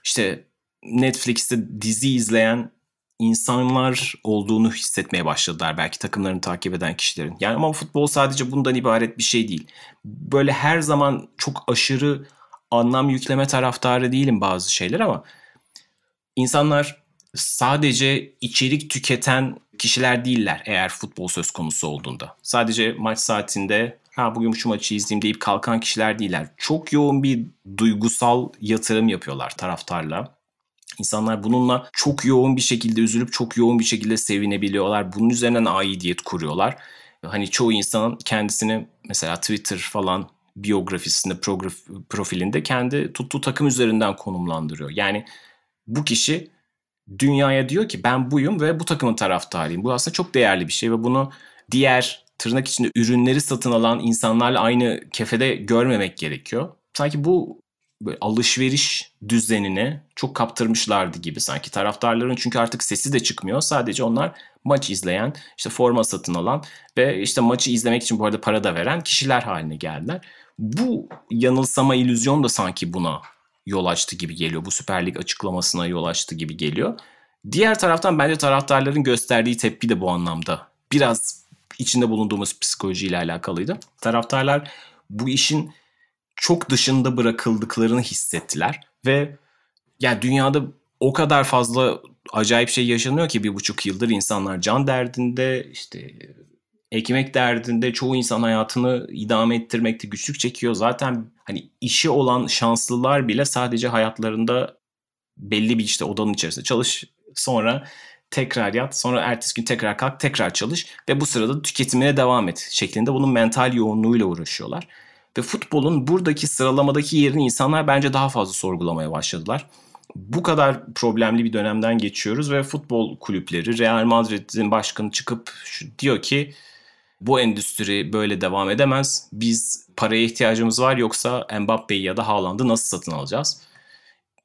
işte Netflix'te dizi izleyen insanlar olduğunu hissetmeye başladılar belki takımlarını takip eden kişilerin. Yani ama futbol sadece bundan ibaret bir şey değil. Böyle her zaman çok aşırı anlam yükleme taraftarı değilim bazı şeyler ama insanlar sadece içerik tüketen kişiler değiller eğer futbol söz konusu olduğunda. Sadece maç saatinde ha bugün şu maçı izleyeyim deyip kalkan kişiler değiller. Çok yoğun bir duygusal yatırım yapıyorlar taraftarla İnsanlar bununla çok yoğun bir şekilde üzülüp çok yoğun bir şekilde sevinebiliyorlar. Bunun üzerinden aidiyet kuruyorlar. Hani çoğu insan kendisini mesela Twitter falan biyografisinde, profilinde kendi tuttuğu takım üzerinden konumlandırıyor. Yani bu kişi dünyaya diyor ki ben buyum ve bu takımın taraftarıyım. Bu aslında çok değerli bir şey ve bunu diğer tırnak içinde ürünleri satın alan insanlarla aynı kefede görmemek gerekiyor. Sanki bu alışveriş düzenini çok kaptırmışlardı gibi sanki taraftarların çünkü artık sesi de çıkmıyor. Sadece onlar maç izleyen, işte forma satın alan ve işte maçı izlemek için bu arada para da veren kişiler haline geldiler. Bu yanılsama illüzyon da sanki buna yol açtı gibi geliyor. Bu Süper Lig açıklamasına yol açtı gibi geliyor. Diğer taraftan bence taraftarların gösterdiği tepki de bu anlamda biraz içinde bulunduğumuz psikolojiyle alakalıydı. Taraftarlar bu işin çok dışında bırakıldıklarını hissettiler ve yani dünyada o kadar fazla acayip şey yaşanıyor ki bir buçuk yıldır insanlar can derdinde işte ekmek derdinde çoğu insan hayatını idame ettirmekte güçlük çekiyor. Zaten hani işi olan şanslılar bile sadece hayatlarında belli bir işte odanın içerisinde çalış sonra tekrar yat sonra ertesi gün tekrar kalk tekrar çalış ve bu sırada tüketimine devam et şeklinde bunun mental yoğunluğuyla uğraşıyorlar. Ve futbolun buradaki sıralamadaki yerini insanlar bence daha fazla sorgulamaya başladılar. Bu kadar problemli bir dönemden geçiyoruz ve futbol kulüpleri Real Madrid'in başkanı çıkıp diyor ki bu endüstri böyle devam edemez. Biz paraya ihtiyacımız var yoksa Mbappe'yi ya da Haaland'ı nasıl satın alacağız?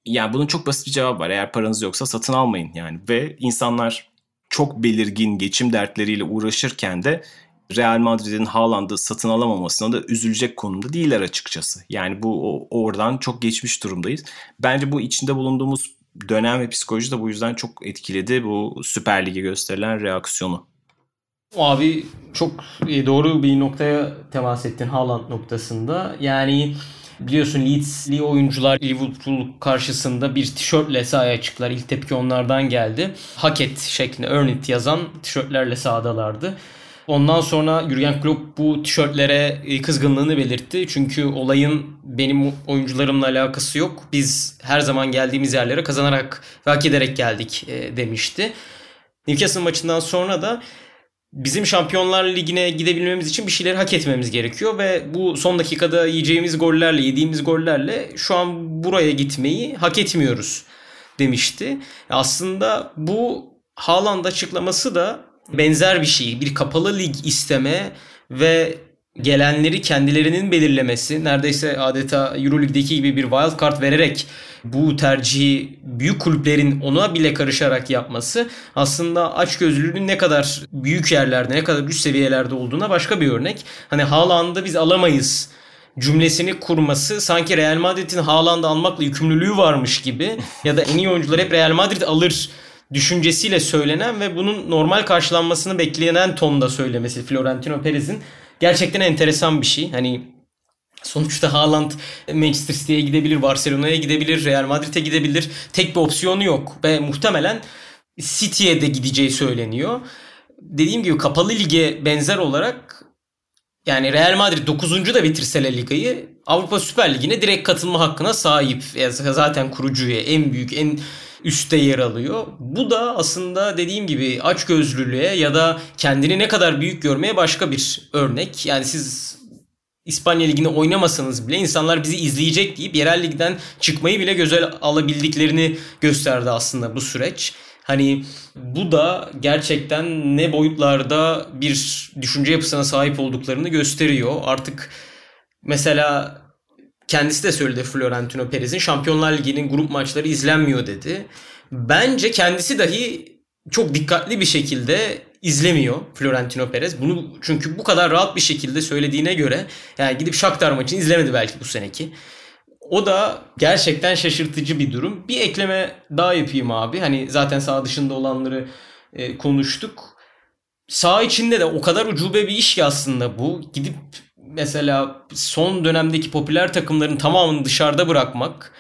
Yani bunun çok basit bir cevabı var. Eğer paranız yoksa satın almayın yani. Ve insanlar çok belirgin geçim dertleriyle uğraşırken de Real Madrid'in Haaland'ı satın alamamasına da üzülecek konumda değiller açıkçası. Yani bu oradan çok geçmiş durumdayız. Bence bu içinde bulunduğumuz dönem ve psikoloji de bu yüzden çok etkiledi bu Süper Lig'e gösterilen reaksiyonu. Abi çok doğru bir noktaya temas ettin Haaland noktasında. Yani biliyorsun Leeds'li oyuncular Liverpool karşısında bir tişörtle sahaya çıktılar. İlk tepki onlardan geldi. Hak et şeklinde earn it yazan tişörtlerle sahadalardı. Ondan sonra Jurgen Klopp bu tişörtlere e, kızgınlığını belirtti. Çünkü olayın benim oyuncularımla alakası yok. Biz her zaman geldiğimiz yerlere kazanarak ve hak ederek geldik e, demişti. Newcastle maçından sonra da bizim Şampiyonlar Ligi'ne gidebilmemiz için bir şeyleri hak etmemiz gerekiyor ve bu son dakikada yiyeceğimiz gollerle, yediğimiz gollerle şu an buraya gitmeyi hak etmiyoruz demişti. Aslında bu Haaland açıklaması da benzer bir şey. Bir kapalı lig isteme ve gelenleri kendilerinin belirlemesi neredeyse adeta Euroleague'deki gibi bir wild card vererek bu tercihi büyük kulüplerin ona bile karışarak yapması aslında açgözlülüğün ne kadar büyük yerlerde ne kadar üst seviyelerde olduğuna başka bir örnek. Hani Haaland'ı biz alamayız cümlesini kurması sanki Real Madrid'in Haaland'ı almakla yükümlülüğü varmış gibi ya da en iyi oyuncular hep Real Madrid alır düşüncesiyle söylenen ve bunun normal karşılanmasını beklenen tonda söylemesi Florentino Perez'in gerçekten enteresan bir şey. Hani sonuçta Haaland Manchester City'ye gidebilir, Barcelona'ya gidebilir, Real Madrid'e gidebilir. Tek bir opsiyonu yok ve muhtemelen City'ye de gideceği söyleniyor. Dediğim gibi kapalı lige benzer olarak yani Real Madrid 9. da bitirse La Liga'yı Avrupa Süper Ligi'ne direkt katılma hakkına sahip. Zaten kurucuya en büyük en üstte yer alıyor. Bu da aslında dediğim gibi açgözlülüğe ya da kendini ne kadar büyük görmeye başka bir örnek. Yani siz İspanya Ligi'nde oynamasanız bile insanlar bizi izleyecek deyip yerel ligden çıkmayı bile göze alabildiklerini gösterdi aslında bu süreç. Hani bu da gerçekten ne boyutlarda bir düşünce yapısına sahip olduklarını gösteriyor. Artık mesela kendisi de söyledi Florentino Perez'in Şampiyonlar Ligi'nin grup maçları izlenmiyor dedi. Bence kendisi dahi çok dikkatli bir şekilde izlemiyor Florentino Perez. Bunu çünkü bu kadar rahat bir şekilde söylediğine göre yani gidip Shakhtar maçını izlemedi belki bu seneki. O da gerçekten şaşırtıcı bir durum. Bir ekleme daha yapayım abi. Hani zaten sağ dışında olanları e, konuştuk. Sağ içinde de o kadar ucube bir iş ki aslında bu. Gidip mesela son dönemdeki popüler takımların tamamını dışarıda bırakmak.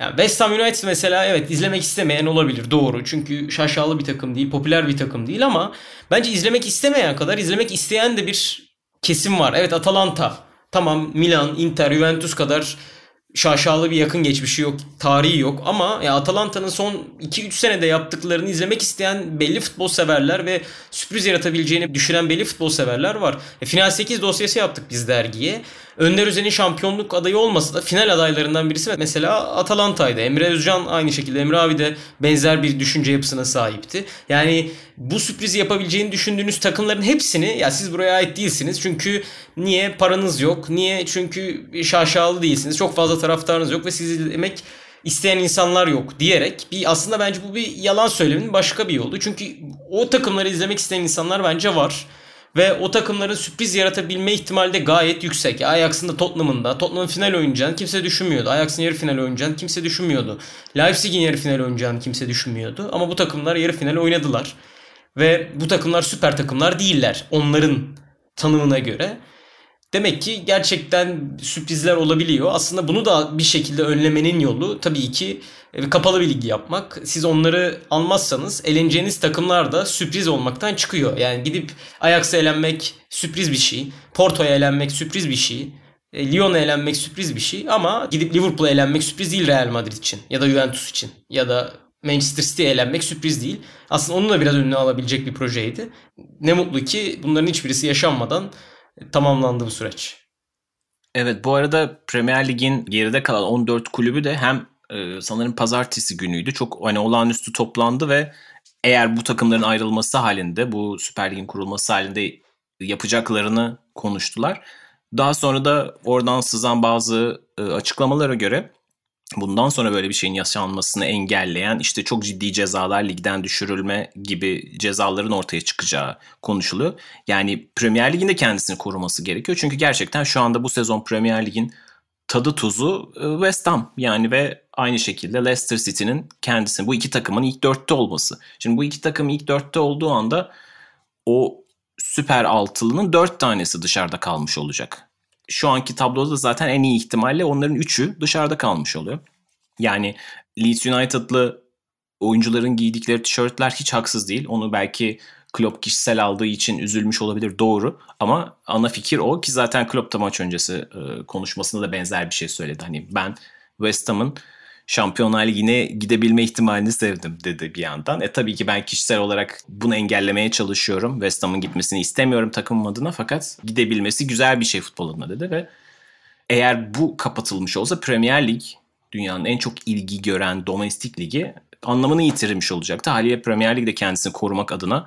Yani West Ham United mesela evet izlemek istemeyen olabilir doğru. Çünkü şaşalı bir takım değil, popüler bir takım değil ama bence izlemek istemeyen kadar izlemek isteyen de bir kesim var. Evet Atalanta, tamam Milan, Inter, Juventus kadar şaşalı bir yakın geçmişi yok, tarihi yok ama ya Atalanta'nın son 2-3 senede yaptıklarını izlemek isteyen belli futbol severler ve sürpriz yaratabileceğini düşünen belli futbol severler var. E, Final 8 dosyası yaptık biz dergiye. Önder Özen'in şampiyonluk adayı olmasa da final adaylarından birisi mesela Atalanta'ydı. Emre Özcan aynı şekilde. Emre abi de benzer bir düşünce yapısına sahipti. Yani bu sürprizi yapabileceğini düşündüğünüz takımların hepsini ya siz buraya ait değilsiniz. Çünkü niye paranız yok? Niye? Çünkü şaşalı değilsiniz. Çok fazla taraftarınız yok ve sizi izlemek isteyen insanlar yok diyerek bir aslında bence bu bir yalan söylemenin başka bir yolu. Çünkü o takımları izlemek isteyen insanlar bence var. Ve o takımların sürpriz yaratabilme ihtimali de gayet yüksek. Ajax'ın da Tottenham'ın da. Tottenham'ın final oynayacağını kimse düşünmüyordu. Ajax'ın yarı final oynayacağını kimse düşünmüyordu. Leipzig'in yarı final oynayacağını kimse düşünmüyordu. Ama bu takımlar yarı final oynadılar. Ve bu takımlar süper takımlar değiller. Onların tanımına göre. Demek ki gerçekten sürprizler olabiliyor. Aslında bunu da bir şekilde önlemenin yolu tabii ki e, kapalı bir lig yapmak. Siz onları almazsanız eleneceğiniz takımlar da sürpriz olmaktan çıkıyor. Yani gidip Ajax'a elenmek sürpriz bir şey. Porto'ya elenmek sürpriz bir şey. E, Lyon'a elenmek sürpriz bir şey ama gidip Liverpool'a elenmek sürpriz değil Real Madrid için ya da Juventus için ya da Manchester City'ye elenmek sürpriz değil. Aslında onun da biraz önüne alabilecek bir projeydi. Ne mutlu ki bunların hiçbirisi yaşanmadan tamamlandı bu süreç. Evet bu arada Premier Lig'in geride kalan 14 kulübü de hem e, sanırım pazartesi günüydü. Çok hani olağanüstü toplandı ve eğer bu takımların ayrılması halinde bu Süper Lig'in kurulması halinde yapacaklarını konuştular. Daha sonra da oradan sızan bazı e, açıklamalara göre bundan sonra böyle bir şeyin yaşanmasını engelleyen işte çok ciddi cezalar ligden düşürülme gibi cezaların ortaya çıkacağı konuşuluyor. Yani Premier Lig'in de kendisini koruması gerekiyor. Çünkü gerçekten şu anda bu sezon Premier Lig'in tadı tuzu e, West Ham yani ve aynı şekilde Leicester City'nin kendisini bu iki takımın ilk dörtte olması. Şimdi bu iki takım ilk dörtte olduğu anda o süper altılının 4 tanesi dışarıda kalmış olacak. Şu anki tabloda da zaten en iyi ihtimalle onların 3'ü dışarıda kalmış oluyor. Yani Leeds United'lı oyuncuların giydikleri tişörtler hiç haksız değil. Onu belki Klopp kişisel aldığı için üzülmüş olabilir doğru ama ana fikir o ki zaten Klopp da maç öncesi e, konuşmasında da benzer bir şey söyledi. Hani ben West Ham'ın Şampiyonlar Ligi'ne gidebilme ihtimalini sevdim dedi bir yandan. E tabii ki ben kişisel olarak bunu engellemeye çalışıyorum. West Ham'ın gitmesini istemiyorum takımım adına fakat gidebilmesi güzel bir şey futbol adına dedi ve eğer bu kapatılmış olsa Premier Lig dünyanın en çok ilgi gören domestik ligi anlamını yitirmiş olacaktı. Haliyle Premier Lig'de kendisini korumak adına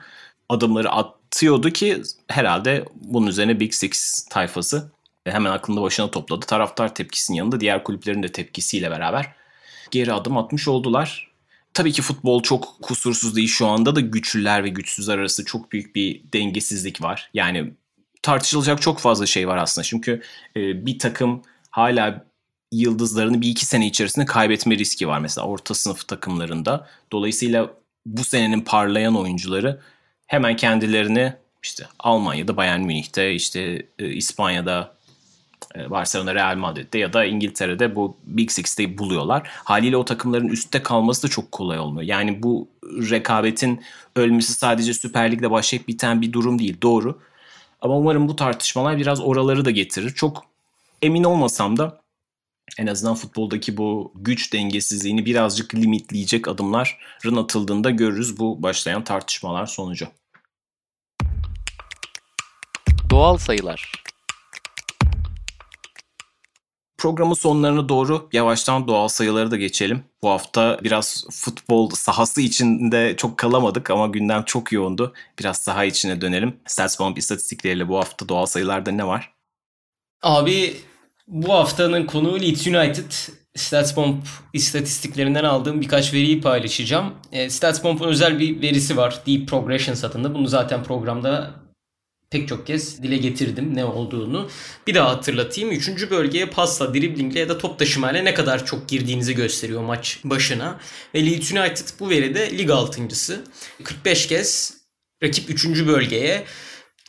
adımları atıyordu ki herhalde bunun üzerine Big Six tayfası hemen aklında başına topladı. Taraftar tepkisinin yanında diğer kulüplerin de tepkisiyle beraber geri adım atmış oldular. Tabii ki futbol çok kusursuz değil. Şu anda da güçlüler ve güçsüzler arası çok büyük bir dengesizlik var. Yani tartışılacak çok fazla şey var aslında. Çünkü e, bir takım hala yıldızlarını bir iki sene içerisinde kaybetme riski var mesela orta sınıf takımlarında. Dolayısıyla bu senenin parlayan oyuncuları hemen kendilerini işte Almanya'da Bayern Münih'te işte e, İspanya'da Barcelona, Real Madrid'de ya da İngiltere'de bu Big Six'te buluyorlar. Haliyle o takımların üstte kalması da çok kolay olmuyor. Yani bu rekabetin ölmesi sadece Süper Lig'de başlayıp biten bir durum değil. Doğru. Ama umarım bu tartışmalar biraz oraları da getirir. Çok emin olmasam da en azından futboldaki bu güç dengesizliğini birazcık limitleyecek adımların atıldığında görürüz bu başlayan tartışmalar sonucu. Doğal sayılar Programın sonlarına doğru yavaştan doğal sayıları da geçelim. Bu hafta biraz futbol sahası içinde çok kalamadık ama gündem çok yoğundu. Biraz saha içine dönelim. StatsBomb istatistikleriyle bu hafta doğal sayılarda ne var? Abi bu haftanın konuğu Leeds United. StatsBomb istatistiklerinden aldığım birkaç veriyi paylaşacağım. E, StatsBomb'un özel bir verisi var. Deep Progression adında. Bunu zaten programda pek çok kez dile getirdim ne olduğunu. Bir daha hatırlatayım. Üçüncü bölgeye pasla, driblingle ya da top taşımayla ne kadar çok girdiğinizi gösteriyor maç başına. Ve Leeds United bu veride lig altıncısı. 45 kez rakip üçüncü bölgeye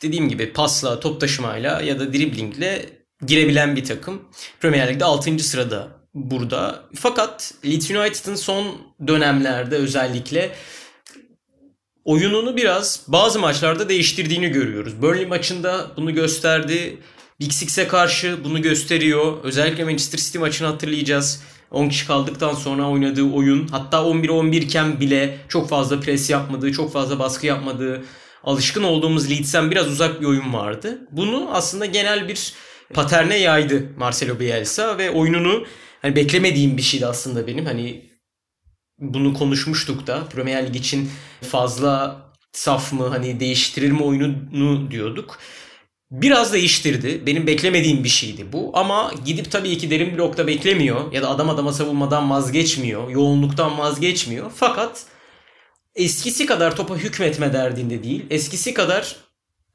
dediğim gibi pasla, top taşımayla ya da driblingle girebilen bir takım. Premier Lig'de 6. sırada burada. Fakat Leeds United'ın son dönemlerde özellikle oyununu biraz bazı maçlarda değiştirdiğini görüyoruz. Burnley maçında bunu gösterdi. Big Six'e karşı bunu gösteriyor. Özellikle Manchester City maçını hatırlayacağız. 10 kişi kaldıktan sonra oynadığı oyun hatta 11-11 iken bile çok fazla pres yapmadığı, çok fazla baskı yapmadığı, alışkın olduğumuz Leeds'ten biraz uzak bir oyun vardı. Bunu aslında genel bir paterne yaydı Marcelo Bielsa ve oyununu hani beklemediğim bir şeydi aslında benim. Hani bunu konuşmuştuk da Premier Lig için fazla saf mı hani değiştirir mi oyununu diyorduk. Biraz değiştirdi. Benim beklemediğim bir şeydi bu. Ama gidip tabii ki derin blokta beklemiyor. Ya da adam adama savunmadan vazgeçmiyor. Yoğunluktan vazgeçmiyor. Fakat eskisi kadar topa hükmetme derdinde değil. Eskisi kadar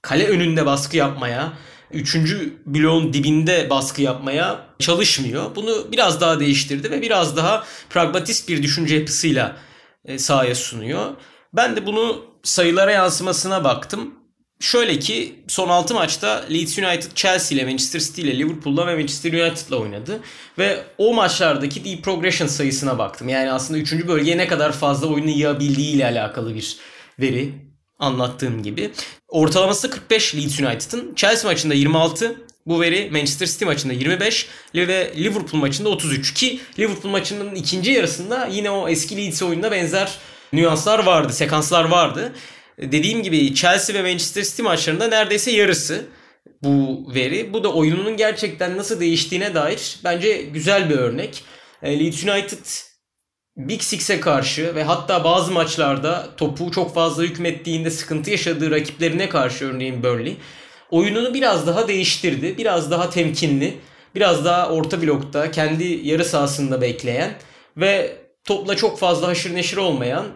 kale önünde baskı yapmaya, üçüncü bloğun dibinde baskı yapmaya çalışmıyor. Bunu biraz daha değiştirdi ve biraz daha pragmatist bir düşünce yapısıyla e, sahaya sunuyor. Ben de bunu sayılara yansımasına baktım. Şöyle ki son 6 maçta Leeds United Chelsea ile Manchester City ile Liverpool'la ve Manchester United'la oynadı. Ve o maçlardaki deep progression sayısına baktım. Yani aslında 3. bölgeye ne kadar fazla oyunu yığabildiği ile alakalı bir veri anlattığım gibi. Ortalaması 45 Leeds United'ın. Chelsea maçında 26. Bu veri Manchester City maçında 25 ve Liverpool maçında 33 ki Liverpool maçının ikinci yarısında yine o eski Leeds oyununa benzer nüanslar vardı, sekanslar vardı. Dediğim gibi Chelsea ve Manchester City maçlarında neredeyse yarısı bu veri. Bu da oyununun gerçekten nasıl değiştiğine dair bence güzel bir örnek. E, Leeds United Big Six'e karşı ve hatta bazı maçlarda topu çok fazla hükmettiğinde sıkıntı yaşadığı rakiplerine karşı örneğin Burnley oyununu biraz daha değiştirdi. Biraz daha temkinli, biraz daha orta blokta kendi yarı sahasında bekleyen ve topla çok fazla haşır neşir olmayan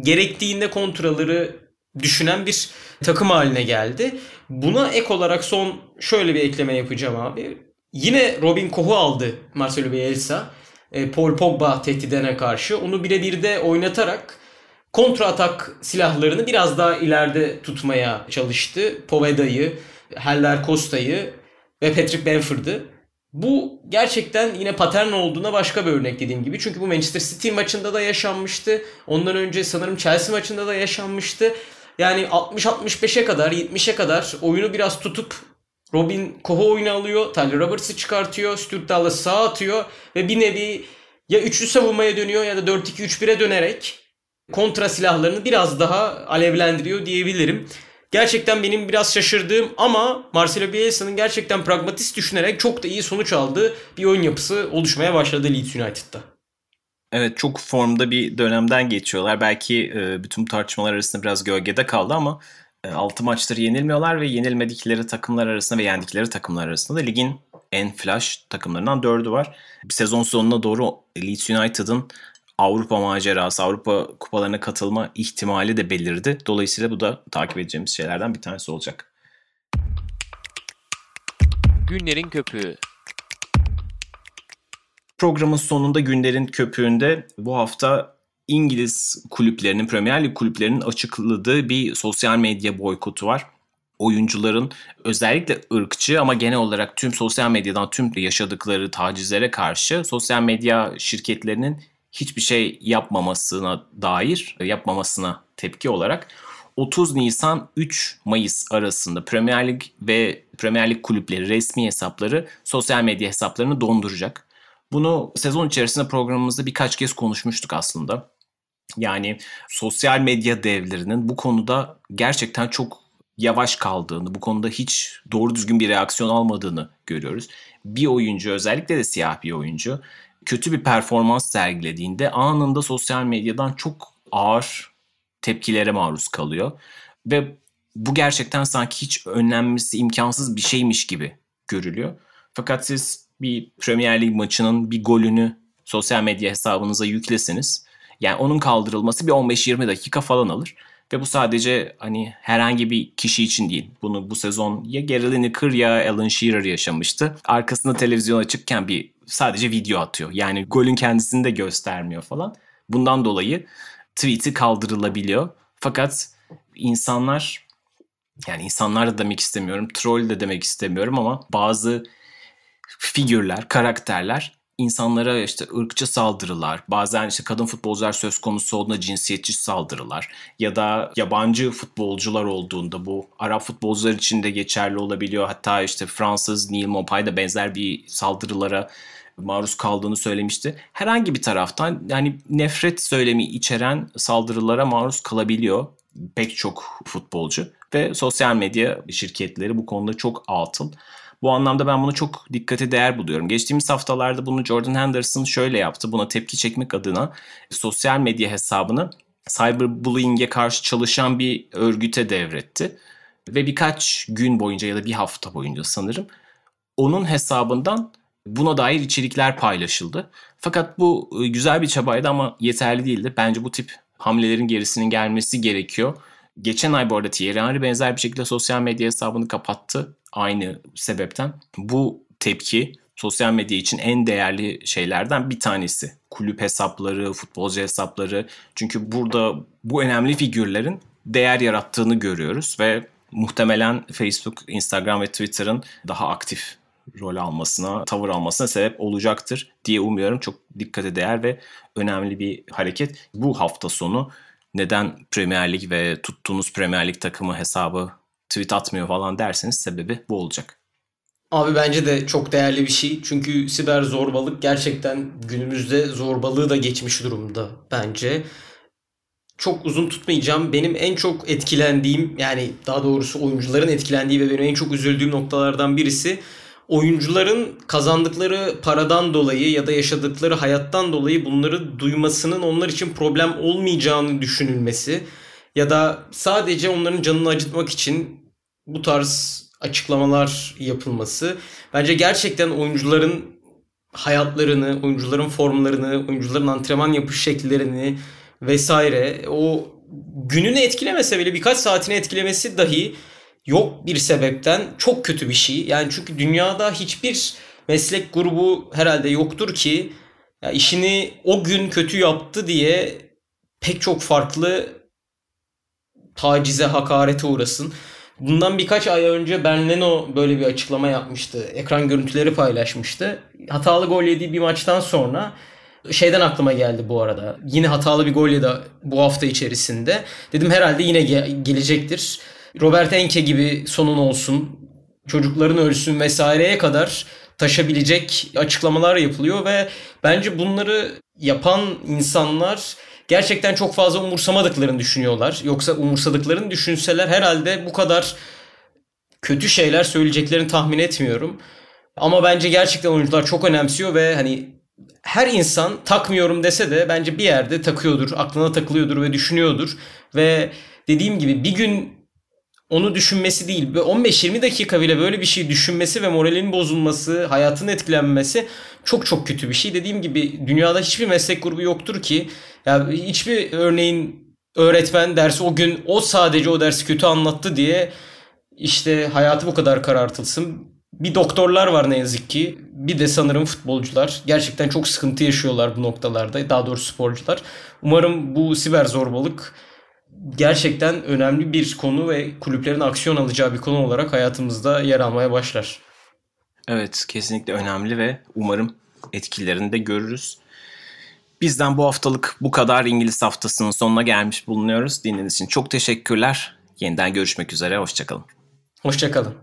gerektiğinde kontraları düşünen bir takım haline geldi. Buna ek olarak son şöyle bir ekleme yapacağım abi. Yine Robin Koch'u aldı Marcelo Bielsa. E, Paul Pogba tehdidine karşı. Onu birebir de oynatarak kontra atak silahlarını biraz daha ileride tutmaya çalıştı. Poveda'yı, Heller Costa'yı ve Patrick Bamford'ı. Bu gerçekten yine patern olduğuna başka bir örnek dediğim gibi. Çünkü bu Manchester City maçında da yaşanmıştı. Ondan önce sanırım Chelsea maçında da yaşanmıştı. Yani 60-65'e kadar, 70'e kadar oyunu biraz tutup Robin Koho oyunu alıyor. Tyler Roberts'ı çıkartıyor. Stuart Dallas sağ atıyor. Ve bir nevi ya üçlü savunmaya dönüyor ya da 4-2-3-1'e dönerek kontra silahlarını biraz daha alevlendiriyor diyebilirim. Gerçekten benim biraz şaşırdığım ama Marcelo Bielsa'nın gerçekten pragmatist düşünerek çok da iyi sonuç aldığı bir oyun yapısı oluşmaya başladı Leeds United'da. Evet çok formda bir dönemden geçiyorlar. Belki e, bütün tartışmalar arasında biraz gölgede kaldı ama 6 e, maçtır yenilmiyorlar ve yenilmedikleri takımlar arasında ve yendikleri takımlar arasında da ligin en flash takımlarından 4'ü var. Bir sezon sonuna doğru Leeds United'ın Avrupa macerası, Avrupa kupalarına katılma ihtimali de belirdi. Dolayısıyla bu da takip edeceğimiz şeylerden bir tanesi olacak. Günlerin köpüğü. Programın sonunda günlerin köpüğünde bu hafta İngiliz kulüplerinin, Premier Lig kulüplerinin açıkladığı bir sosyal medya boykotu var. Oyuncuların özellikle ırkçı ama genel olarak tüm sosyal medyadan tüm yaşadıkları tacizlere karşı sosyal medya şirketlerinin hiçbir şey yapmamasına dair, yapmamasına tepki olarak 30 Nisan 3 Mayıs arasında Premier Lig ve Premier Lig kulüpleri resmi hesapları sosyal medya hesaplarını donduracak. Bunu sezon içerisinde programımızda birkaç kez konuşmuştuk aslında. Yani sosyal medya devlerinin bu konuda gerçekten çok yavaş kaldığını, bu konuda hiç doğru düzgün bir reaksiyon almadığını görüyoruz. Bir oyuncu özellikle de siyah bir oyuncu kötü bir performans sergilediğinde anında sosyal medyadan çok ağır tepkilere maruz kalıyor. Ve bu gerçekten sanki hiç önlenmesi imkansız bir şeymiş gibi görülüyor. Fakat siz bir Premier Lig maçının bir golünü sosyal medya hesabınıza yüklesiniz. Yani onun kaldırılması bir 15-20 dakika falan alır. Ve bu sadece hani herhangi bir kişi için değil. Bunu bu sezon ya Gary Lineker ya Alan Shearer yaşamıştı. Arkasında televizyon açıkken bir sadece video atıyor. Yani golün kendisini de göstermiyor falan. Bundan dolayı tweet'i kaldırılabiliyor. Fakat insanlar yani insanlar da demek istemiyorum, troll de demek istemiyorum ama bazı figürler, karakterler insanlara işte ırkçı saldırılar, bazen işte kadın futbolcular söz konusu olduğunda cinsiyetçi saldırılar ya da yabancı futbolcular olduğunda bu Arap futbolcular için de geçerli olabiliyor. Hatta işte Fransız Neil Maupay da benzer bir saldırılara maruz kaldığını söylemişti. Herhangi bir taraftan yani nefret söylemi içeren saldırılara maruz kalabiliyor pek çok futbolcu ve sosyal medya şirketleri bu konuda çok atıl. Bu anlamda ben bunu çok dikkate değer buluyorum. Geçtiğimiz haftalarda bunu Jordan Henderson şöyle yaptı. Buna tepki çekmek adına sosyal medya hesabını cyberbullying'e karşı çalışan bir örgüte devretti. Ve birkaç gün boyunca ya da bir hafta boyunca sanırım onun hesabından buna dair içerikler paylaşıldı. Fakat bu e, güzel bir çabaydı ama yeterli değildi. Bence bu tip hamlelerin gerisinin gelmesi gerekiyor. Geçen ay bu arada Thierry Henry benzer bir şekilde sosyal medya hesabını kapattı. Aynı sebepten. Bu tepki sosyal medya için en değerli şeylerden bir tanesi. Kulüp hesapları, futbolcu hesapları. Çünkü burada bu önemli figürlerin değer yarattığını görüyoruz ve muhtemelen Facebook, Instagram ve Twitter'ın daha aktif rol almasına, tavır almasına sebep olacaktır diye umuyorum. Çok dikkate değer ve önemli bir hareket. Bu hafta sonu neden Premier Lig ve tuttuğunuz Premier Lig takımı hesabı tweet atmıyor falan derseniz sebebi bu olacak. Abi bence de çok değerli bir şey. Çünkü siber zorbalık gerçekten günümüzde zorbalığı da geçmiş durumda bence. Çok uzun tutmayacağım. Benim en çok etkilendiğim yani daha doğrusu oyuncuların etkilendiği ve benim en çok üzüldüğüm noktalardan birisi oyuncuların kazandıkları paradan dolayı ya da yaşadıkları hayattan dolayı bunları duymasının onlar için problem olmayacağını düşünülmesi ya da sadece onların canını acıtmak için bu tarz açıklamalar yapılması. Bence gerçekten oyuncuların hayatlarını, oyuncuların formlarını, oyuncuların antrenman yapış şekillerini vesaire o gününü etkilemese bile birkaç saatini etkilemesi dahi yok bir sebepten çok kötü bir şey. Yani çünkü dünyada hiçbir meslek grubu herhalde yoktur ki ya işini o gün kötü yaptı diye pek çok farklı tacize, hakarete uğrasın. Bundan birkaç ay önce Ben Leno böyle bir açıklama yapmıştı. Ekran görüntüleri paylaşmıştı. Hatalı gol yediği bir maçtan sonra şeyden aklıma geldi bu arada. Yine hatalı bir gol yedi bu hafta içerisinde. Dedim herhalde yine ge- gelecektir. Robert Enke gibi sonun olsun. Çocukların ölsün vesaireye kadar taşabilecek açıklamalar yapılıyor ve bence bunları yapan insanlar gerçekten çok fazla umursamadıklarını düşünüyorlar. Yoksa umursadıklarını düşünseler herhalde bu kadar kötü şeyler söyleyeceklerini tahmin etmiyorum. Ama bence gerçekten oyuncular çok önemsiyor ve hani her insan takmıyorum dese de bence bir yerde takıyordur, aklına takılıyordur ve düşünüyordur. Ve dediğim gibi bir gün onu düşünmesi değil. 15-20 dakika bile böyle bir şey düşünmesi ve moralinin bozulması, hayatın etkilenmesi çok çok kötü bir şey. Dediğim gibi dünyada hiçbir meslek grubu yoktur ki ya hiçbir örneğin öğretmen dersi o gün o sadece o dersi kötü anlattı diye işte hayatı bu kadar karartılsın. Bir doktorlar var ne yazık ki. Bir de sanırım futbolcular. Gerçekten çok sıkıntı yaşıyorlar bu noktalarda. Daha doğrusu sporcular. Umarım bu siber zorbalık gerçekten önemli bir konu ve kulüplerin aksiyon alacağı bir konu olarak hayatımızda yer almaya başlar. Evet kesinlikle önemli ve umarım etkilerini de görürüz. Bizden bu haftalık bu kadar İngiliz haftasının sonuna gelmiş bulunuyoruz. Dinlediğiniz için çok teşekkürler. Yeniden görüşmek üzere. Hoşçakalın. Hoşçakalın.